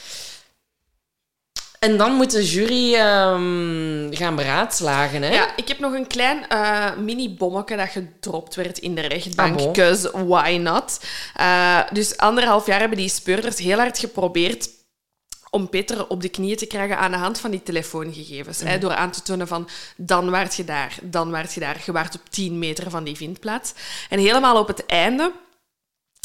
En dan moet de jury ehm, gaan beraadslagen. Hè? Ja, ik heb nog een klein eh, mini-bommetje dat gedropt werd in de rechtbank. Ah. Because why not? Eh, dus anderhalf jaar hebben die speurders heel hard geprobeerd om Peter op de knieën te krijgen aan de hand van die telefoongegevens. Hè, door aan te tonen van, dan waart je daar, dan waart je daar. Je waart op 10 meter van die vindplaats. En helemaal op het einde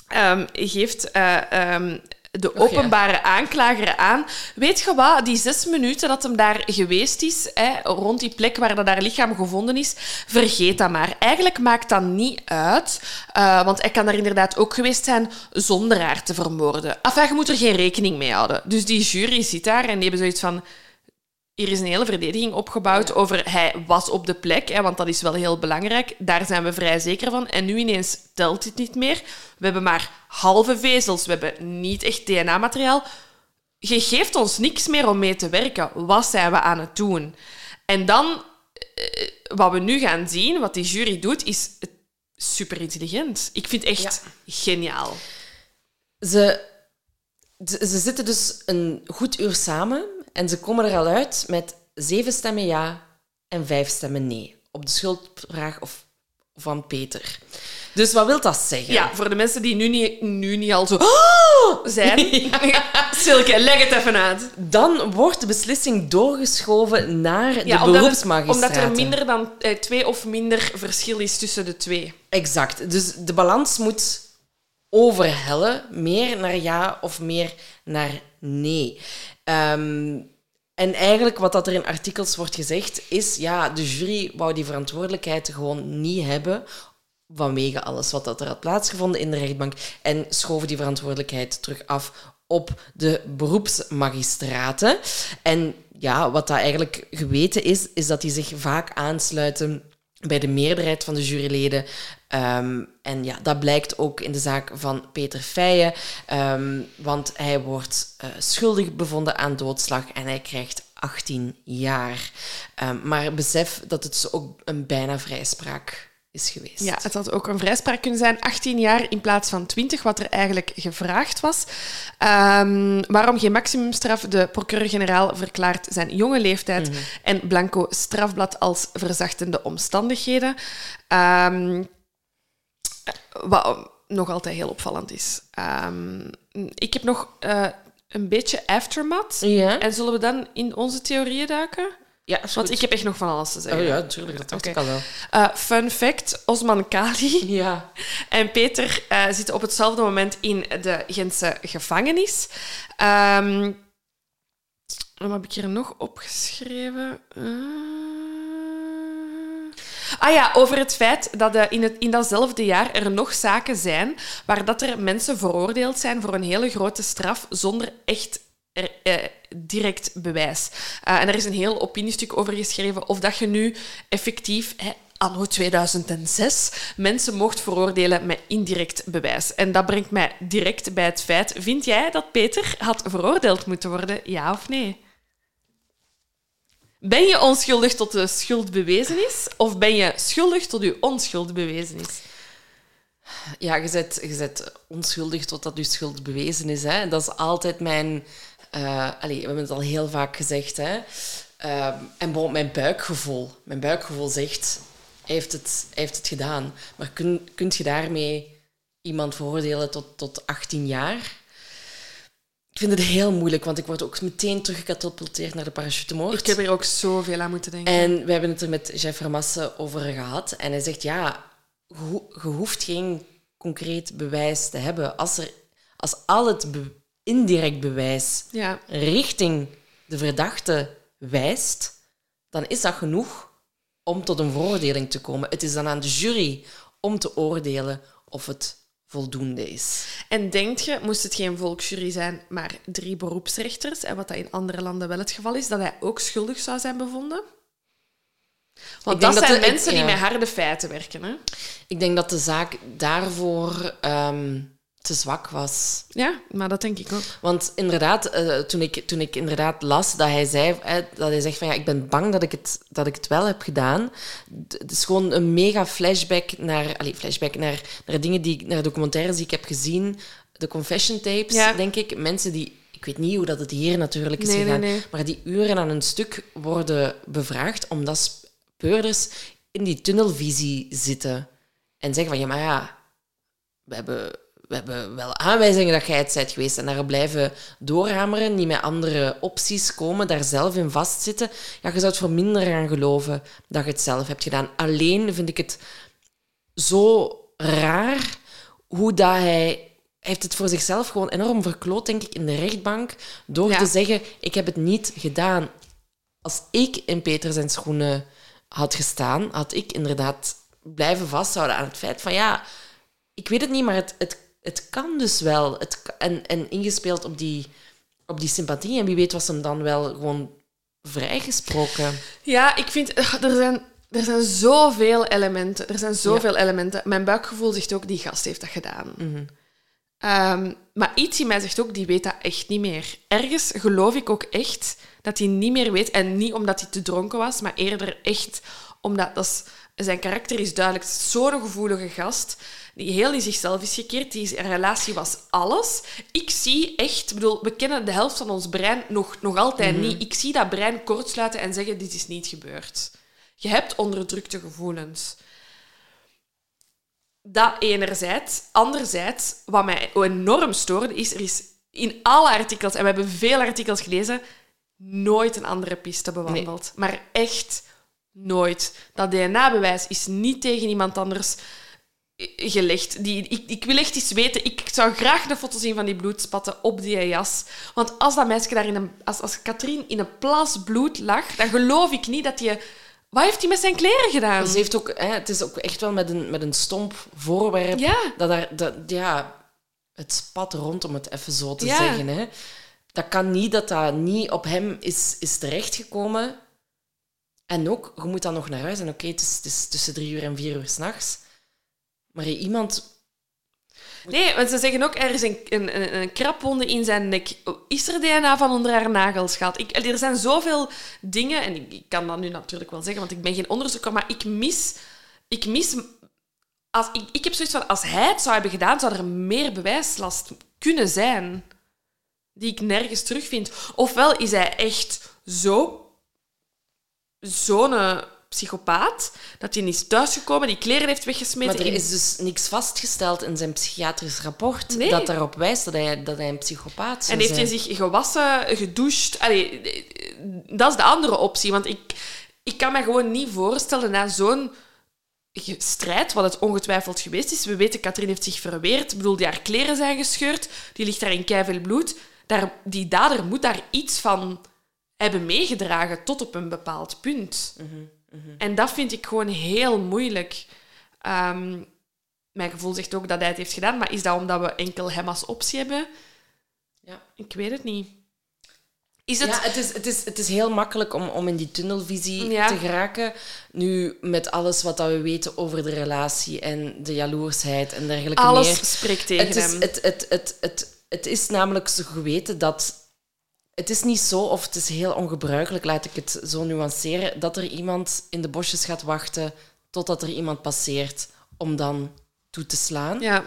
ehm, geeft eh, ehm, de openbare aanklager aan. Weet je wat, die zes minuten dat hem daar geweest is, hè, rond die plek waar dat haar lichaam gevonden is, vergeet dat maar. Eigenlijk maakt dat niet uit, eh, want hij kan daar inderdaad ook geweest zijn zonder haar te vermoorden. Enfin, je moet er geen rekening mee houden. Dus die jury zit daar en die hebben zoiets van... Hier is een hele verdediging opgebouwd over hij was op de plek, hè, want dat is wel heel belangrijk. Daar zijn we vrij zeker van. En nu ineens telt dit niet meer. We hebben maar halve vezels, we hebben niet echt DNA-materiaal. Je geeft ons niks meer om mee te werken. Wat zijn we aan het doen? En dan, eh, wat we nu gaan zien, wat die jury doet, is super intelligent. Ik vind het echt geniaal. Ze, ze, ze zitten dus een goed uur samen en ze komen er al uit met zeven stemmen ja en vijf stemmen nee op de schuldvraag of, van Peter. Dus wat wil dat zeggen? Ja, voor de mensen die nu niet, nu niet al zo "Oh!" zijn. Silke, leg het even uit. Dan wordt de beslissing doorgeschoven naar de Ja, beroepsmagistraten. omdat er minder dan eh, twee of minder verschil is tussen de twee. Exact. Dus de balans moet overhellen, meer naar ja of meer naar nee. Ehm, en eigenlijk wat dat er in artikels wordt gezegd is, ja, de jury wou die verantwoordelijkheid gewoon niet hebben vanwege alles wat dat er had plaatsgevonden in de rechtbank en schoven die verantwoordelijkheid terug af op de beroepsmagistraten. En ja, wat dat eigenlijk geweten is, is dat die zich vaak aansluiten bij de meerderheid van de juryleden. Ehm, en ja, dat blijkt ook in de zaak van Peter Feijen, ehm, want hij wordt eh, schuldig bevonden aan doodslag en hij krijgt 18 jaar. Ehm, maar besef dat het ook een bijna vrijspraak is geweest. Ja, het had ook een vrijspraak kunnen zijn. 18 jaar in plaats van 20, wat er eigenlijk gevraagd was. Ehm, waarom geen maximumstraf? De procureur-generaal verklaart zijn jonge leeftijd en blanco strafblad als verzachtende omstandigheden. Ehm, wat nog altijd heel opvallend is. Ehm, ik heb nog eh, een beetje aftermath. Ja? En zullen we dan in onze theorieën duiken? Ja, Want goed. ik heb echt nog van alles te zeggen. Oh ja, natuurlijk, dat dacht ik al wel. Eh, fun fact, Osman Kali Ja. en Peter eh, zitten op hetzelfde moment in de Gentse gevangenis. Ehm, wat heb ik hier nog opgeschreven? Eh, Ah ja, over het feit dat in, het, in datzelfde jaar er nog zaken zijn waar dat er mensen veroordeeld zijn voor een hele grote straf zonder echt eh, direct bewijs. Eh, en er is een heel opiniestuk over geschreven of dat je nu effectief, hè, anno 2006, mensen mocht veroordelen met indirect bewijs. En dat brengt mij direct bij het feit, vind jij dat Peter had veroordeeld moeten worden, ja of nee? Ben je onschuldig tot de schuld bewezen is, of ben je schuldig tot je onschuld bewezen is? Ja, je bent, je bent onschuldig totdat je schuld bewezen is. Hè. Dat is altijd mijn... allee, we hebben het al heel vaak gezegd. Hè. Ehm, en bon, mijn buikgevoel. Mijn buikgevoel zegt, hij heeft het, hij heeft het gedaan. Maar kun, kunt je daarmee iemand veroordelen tot, tot 18 jaar? Ik vind het heel moeilijk, want ik word ook meteen teruggecatapulteerd naar de parachutemoord. Ik heb er ook zoveel aan moeten denken. En we hebben het er met Jeff Vermassen over gehad. En hij zegt, ja, je ho- je hoeft geen concreet bewijs te hebben. Als, er, als al het be- indirect bewijs Ja, richting de verdachte wijst, dan is dat genoeg om tot een veroordeling te komen. Het is dan aan de jury om te oordelen of het voldoende is. En denkt je, moest het geen volksjury zijn, maar drie beroepsrechters, en wat dat in andere landen wel het geval is, dat hij ook schuldig zou zijn bevonden? Want Ik dat, denk dat zijn de- ik- mensen die met harde feiten werken. Hè? Ik denk dat de zaak daarvoor ehm, te zwak was. Ja, maar dat denk ik ook. Want inderdaad, eh, toen, ik, toen ik inderdaad las dat hij zei, dat hij zegt van ja, ik ben bang dat ik het, dat ik het wel heb gedaan. Het is gewoon een mega flashback naar, allee, flashback naar, naar dingen die ik- naar documentaires die ik heb gezien. De confession tapes, Ja. denk ik. Mensen die, ik weet niet hoe dat het hier natuurlijk is Nee, nee, gegaan, nee. maar die uren aan een stuk worden bevraagd omdat speurders in die tunnelvisie zitten. En zeggen van ja, maar ja, we hebben, we hebben wel aanwijzingen dat jij het bent geweest en daar blijven doorhameren, niet met andere opties komen, daar zelf in vastzitten. Ja, je zou het voor minder gaan geloven dat je het zelf hebt gedaan. Alleen vind ik het zo raar hoe dat hij... Hij heeft het voor zichzelf gewoon enorm verkloot, denk ik, in de rechtbank, door Ja. te zeggen, ik heb het niet gedaan. Als ik in Peter zijn schoenen had gestaan, had ik inderdaad blijven vasthouden aan het feit van, ja, ik weet het niet, maar het, het, het kan dus wel. Het, en, en ingespeeld op die, op die sympathie. En wie weet was hem dan wel gewoon vrijgesproken. Ja, ik vind... eh, Er zijn, er zijn zoveel elementen. Er zijn zoveel elementen. Mijn buikgevoel zegt ook, die gast heeft dat gedaan. Ehm, maar iets in mij zegt ook, die weet dat echt niet meer. Ergens geloof ik ook echt dat hij niet meer weet. En niet omdat hij te dronken was, maar eerder echt omdat dat is- zijn karakter is duidelijk. Zo'n gevoelige gast, die heel in zichzelf is gekeerd. Die relatie was alles. Ik zie echt... Bedoel, we kennen de helft van ons brein nog, nog altijd niet. Ik zie dat brein kortsluiten en zeggen, dit is niet gebeurd. Je hebt onderdrukte gevoelens. Dat enerzijds. Anderzijds, wat mij enorm stoorde, is er is in alle artikels, en we hebben veel artikels gelezen, nooit een andere piste bewandeld. Maar echt nooit. Dat DNA-bewijs is niet tegen iemand anders gelegd. Die, ik, ik wil echt eens weten, ik zou graag de foto zien van die bloedspatten op die jas. Want als dat meisje daar in een... Als, als Katrien in een plas bloed lag, dan geloof ik niet dat hij... Wat heeft hij met zijn kleren gedaan? Ze heeft ook, hè, het is ook echt wel met een, met een stomp voorwerp. Ja. Dat daar, dat, ja, het spat rond, om het even zo te Ja. zeggen. Hè. Dat kan niet dat dat niet op hem is, is terechtgekomen. En ook, je moet dan nog naar huis. En oké, het, is, tussen drie uur en vier uur s'nachts. Maar iemand... Nee, want ze zeggen ook, er is een, een, een, krapwonde in zijn nek. Is er DNA van onder haar nagels gehad? Ik, er zijn zoveel dingen, en ik, ik kan dat nu natuurlijk wel zeggen, want ik ben geen onderzoeker, maar ik mis... Ik mis... Als, ik, ik heb zoiets van, als hij het zou hebben gedaan, zou er meer bewijslast kunnen zijn die ik nergens terugvind. Ofwel is hij echt zo... Zo'n eh, psychopaat, dat hij is thuisgekomen, die kleren heeft weggesmeten. Maar er is dus niks vastgesteld in zijn psychiatrisch rapport Nee. dat daarop wijst dat hij, dat hij een psychopaat zou En heeft hij zich gewassen, gedoucht? Allee, dat is de andere optie. Want ik, ik kan me gewoon niet voorstellen na zo'n strijd, wat het ongetwijfeld geweest is. We weten, Katrien heeft zich verweerd. Ik bedoel, die haar kleren zijn gescheurd. Die ligt daar in keiveel bloed. Daar, die dader moet daar iets van hebben meegedragen tot op een bepaald punt. En dat vind ik gewoon heel moeilijk. Ehm, mijn gevoel zegt ook dat hij het heeft gedaan, maar is dat omdat we enkel hem als optie hebben? Ja. Ik weet het niet. Is het... Ja, het is, het, is, het is heel makkelijk om, om in die tunnelvisie Ja. te geraken. Nu, met alles wat dat we weten over de relatie en de jaloersheid en dergelijke Alles meer. spreekt tegen het is, hem. Het, het, het, het, het is namelijk zo geweten dat... Het is niet zo, of het is heel ongebruikelijk, laat ik het zo nuanceren, dat er iemand in de bosjes gaat wachten totdat er iemand passeert om dan toe te slaan. Ja,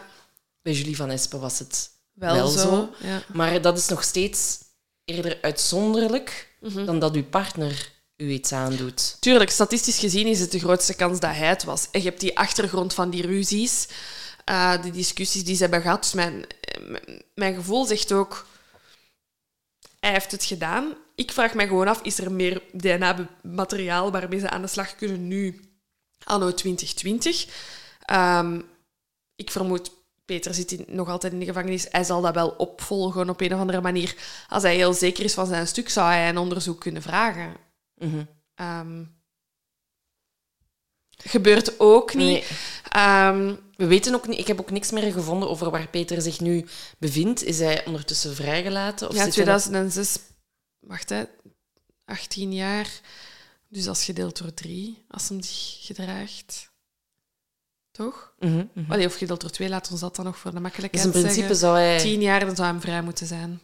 Bij Julie van Espen was het wel, wel, zo. zo. Ja. Maar dat is nog steeds eerder uitzonderlijk Mhm. dan dat uw partner u iets aandoet. Tuurlijk, statistisch gezien is het de grootste kans dat hij het was. En je hebt die achtergrond van die ruzies, eh, die discussies die ze hebben gehad. Dus mijn, mijn- mijn gevoel zegt ook... Hij heeft het gedaan. Ik vraag me gewoon af, is er meer DNA-materiaal waarmee ze aan de slag kunnen nu, anno 2020? Ehm, ik vermoed, Peter zit in- nog altijd in de gevangenis. Hij zal dat wel opvolgen op een of andere manier. Als hij heel zeker is van zijn stuk, zou hij een onderzoek kunnen vragen. Ehm, gebeurt ook niet. Nee. Ehm, We weten ook niet, ik heb ook niks meer gevonden over waar Peter zich nu bevindt. Is hij ondertussen vrijgelaten? Of ja, zit hij nog- 2006, wacht hè, 18 jaar. Dus is gedeeld door drie, als hem zich gedraagt. Toch? Mhm, mhm. Allee, of gedeeld door twee, laat ons dat dan nog voor de Dus makkelijkheid in principe zeggen. zou hij... Tien jaar, dan zou hem vrij moeten zijn.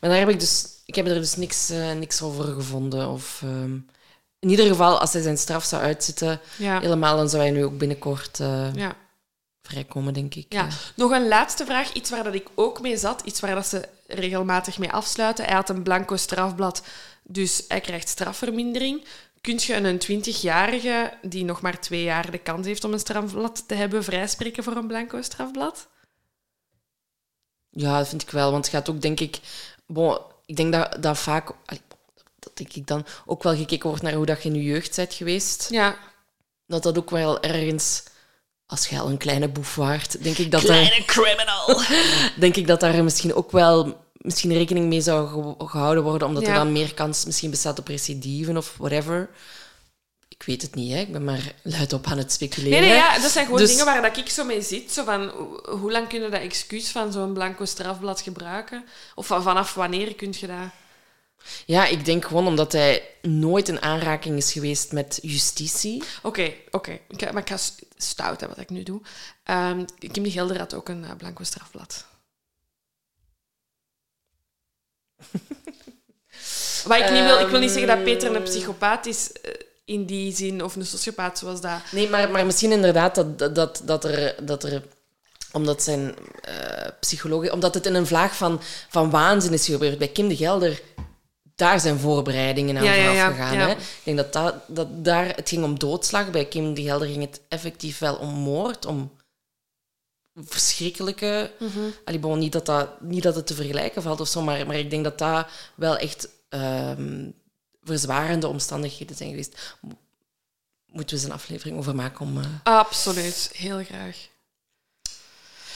Maar daar heb ik dus... Ik heb er dus niks, eh, niks over gevonden. Of, ehm, in ieder geval, als hij zijn straf zou uitzitten, Ja. helemaal, dan zou hij nu ook binnenkort eh, ja. vrijkomen, denk ik. Ja, nog een laatste vraag. Iets waar dat ik ook mee zat. Iets waar dat ze regelmatig mee afsluiten. Hij had een blanco strafblad, dus hij krijgt strafvermindering. Kun je een 20-jarige die nog maar twee jaar de kans heeft om een strafblad te hebben, vrijspreken voor een blanco strafblad? Ja, dat vind ik wel. Want het gaat ook, denk ik... Bon, ik denk dat, dat vaak... Dat denk ik dan ook wel gekeken wordt naar hoe dat je in je jeugd bent geweest. Ja. Dat dat ook wel ergens... Als je al een kleine boef waart, denk ik dat, daar, criminal. denk ik dat daar misschien ook wel misschien rekening mee zou ge- gehouden worden, omdat er dan meer kans misschien bestaat op recidieven of whatever. Ik weet het niet, hè. ik ben maar luid op aan het speculeren. Nee, nee, ja, dat zijn gewoon Dus- dingen waar dat ik zo mee zit. Zo van, ho- hoe lang kun je dat excuus van zo'n blanco strafblad gebruiken? Of van- vanaf wanneer kun je dat... Ja, ik denk gewoon omdat hij nooit in aanraking is geweest met justitie. Oké, oké. Maar ik ga stout hè, wat ik nu doe. Ehm Kim de Gelder had ook een eh, blanco strafblad. wat ik niet wil, ik wil niet zeggen dat Peter een psychopaat is eh, in die zin, of een sociopaat zoals dat. Nee, maar, maar misschien inderdaad dat, dat- dat, er, dat er... Omdat zijn psychologie... Omdat het in een vlaag van, van waanzin is gebeurd. Bij Kim de Gelder, daar zijn voorbereidingen aan Ja, vooraf ja, gegaan. Hè? Ik denk dat, dat, dat daar... Het ging om doodslag. Bij Kim de Gelder ging het effectief wel om moord, om verschrikkelijke... Allee, bon, niet, dat dat, niet dat het te vergelijken valt of zo, maar, maar ik denk dat dat wel echt ehm, verzwarende omstandigheden zijn geweest. Mo- Moeten we eens een aflevering over maken om... eh, Absoluut, heel graag.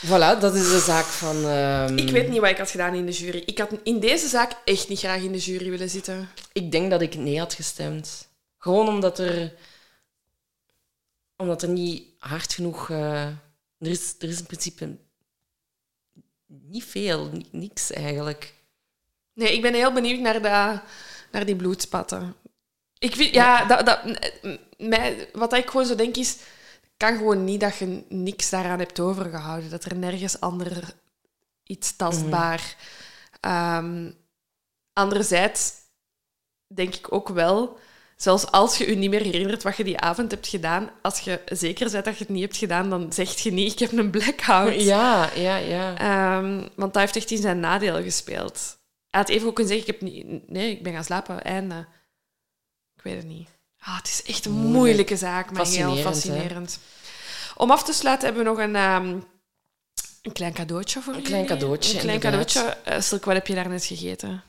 Voilà, dat is de zaak van... ehm, Ik weet niet wat ik had gedaan in de jury. Ik had in deze zaak echt niet graag in de jury willen zitten. Ik denk dat ik nee had gestemd. Gewoon omdat er... Omdat er niet hard genoeg... eh, er, is, er is in principe niet veel, ni- niks eigenlijk. Nee, ik ben heel benieuwd naar, dat, naar die bloedspatten. Ik vind, ja, dat, dat, mij, wat ik gewoon zo denk is, kan gewoon niet dat je niks daaraan hebt overgehouden. Dat er nergens ander iets tastbaar. Ehm, anderzijds denk ik ook wel, zelfs als je je niet meer herinnert wat je die avond hebt gedaan, als je zeker bent dat je het niet hebt gedaan, dan zeg je niet, ik heb een blackout. Ja, ja, ja. Ehm, want dat heeft echt in zijn nadeel gespeeld. Hij had even ook kunnen zeggen, ik heb niet, nee, ik ben gaan slapen, einde. Ik weet het niet. Ah, het is echt een Moeilijk. moeilijke zaak, maar heel Fascinerend, hè? Om af te sluiten hebben we nog een, ehm, een klein cadeautje voor Een jullie. klein cadeautje, Een klein cadeautje. Silke, wat heb je daarnet gegeten?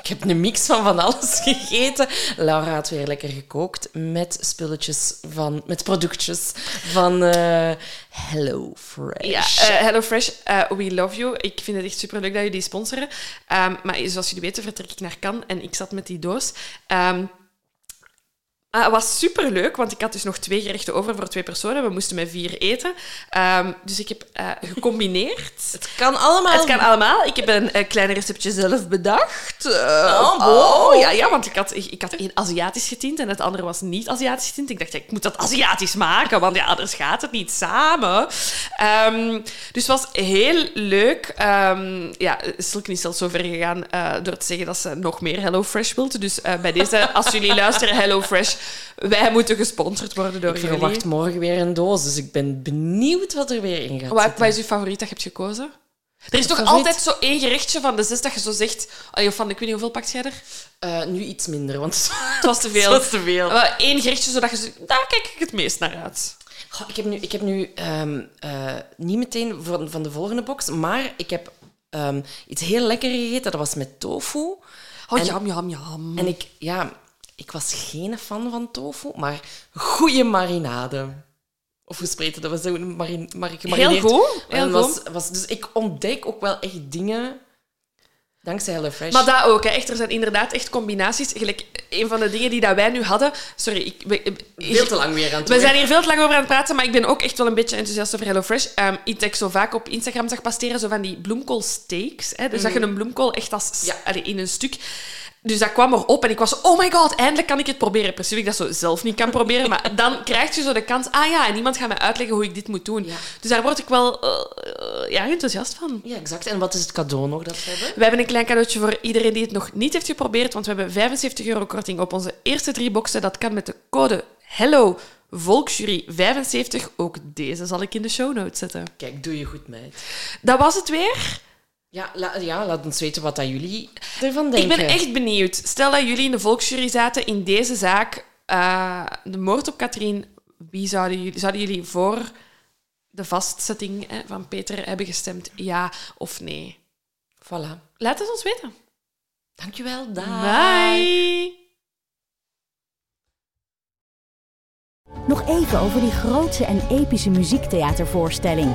Ik heb een mix van van alles gegeten. Laura had weer lekker gekookt met spulletjes van, met productjes van eh Hello Fresh. Ja, eh, HelloFresh, eh, we love you. Ik vind het echt superleuk dat jullie sponsoren. Ehm, maar zoals jullie weten vertrek ik naar Cannes en ik zat met die doos. Ehm, ah, het was superleuk, want ik had dus nog twee gerechten over voor twee personen. We moesten met vier eten. Ehm, dus ik heb eh, gecombineerd. het kan allemaal. Het kan allemaal. Ik heb een, eh, klein receptje zelf bedacht. Eh, Oh, wow. ja, ja, want ik had, ik, ik had één Aziatisch getint en het andere was niet Aziatisch getint. Ik dacht, ja, ik moet dat Aziatisch maken, want ja, anders gaat het niet samen. Ehm, dus het was heel leuk. Ehm ja, Silke is zelfs zo ver gegaan door te zeggen dat ze nog meer HelloFresh wilt. Dus eh, bij deze, als jullie luisteren, HelloFresh, wij moeten gesponsord worden door Ik jullie. verwacht morgen weer een doos, dus ik ben benieuwd wat er weer in gaat Wat, wat is uw favoriet dat je hebt gekozen? Er is toch Favoriet? altijd zo één gerechtje van de zes dat je zo zegt... Oh, van, ik weet niet hoeveel pakt jij er? Eh, nu iets minder, want Het was te veel. Het was te veel. Maar één gerechtje zodat je zegt... Daar kijk ik het meest naar uit. Goh, ik heb nu, ik heb nu ehm, eh, niet meteen van, van de volgende box, maar ik heb ehm, iets heel lekker gegeten. Dat was met tofu. Oh, En- jam, jam, jam. En ik, ja, ik was geen fan van tofu, maar goede marinade. Of gespreten, dat was zo marin, mar, Heel goed. Heel was, was, dus ik ontdek ook wel echt dingen dankzij HelloFresh. Maar dat ook, hè. Echt, er zijn inderdaad echt combinaties. Gelijk, een van de dingen die dat wij nu hadden... Sorry, ik... we- Veel te lang weer aan het We zijn hier veel te lang over aan het praten, maar ik ben ook echt wel een beetje enthousiast over HelloFresh. Um, iets dat ik zo vaak op Instagram zag passeren, zo van die bloemkoolsteaks. Hè? Dus dat je een bloemkool echt als, Ja. allee, in een stuk... Dus dat kwam erop en ik was oh my god, eindelijk kan ik het proberen. Precies, ik dat zo zelf niet kan proberen. Maar dan krijg je zo de kans, ah ja, en iemand gaat mij uitleggen hoe ik dit moet doen. Ja. Dus daar word ik wel eh, ja, enthousiast van. Ja, exact. En wat is het cadeau nog dat we hebben? We hebben een klein cadeautje voor iedereen die het nog niet heeft geprobeerd, want we hebben 75 euro korting op onze eerste drie boxen. Dat kan met de code HELLO Volksjury 75. Ook deze zal ik in de show notes zetten. Kijk, doe je goed, meid. Dat was het weer. Ja, la- ja laat ons weten wat dat jullie ervan denken. Ik ben echt benieuwd. Stel dat jullie in de volksjury zaten in deze zaak, eh, de moord op Katrien, wie zouden jullie, zouden jullie voor de vastzetting hè, van Peter hebben gestemd? Ja of nee? Voilà. Laat het ons weten. Dankjewel, dag. Bye! Nog even over die grootse en epische muziektheatervoorstelling.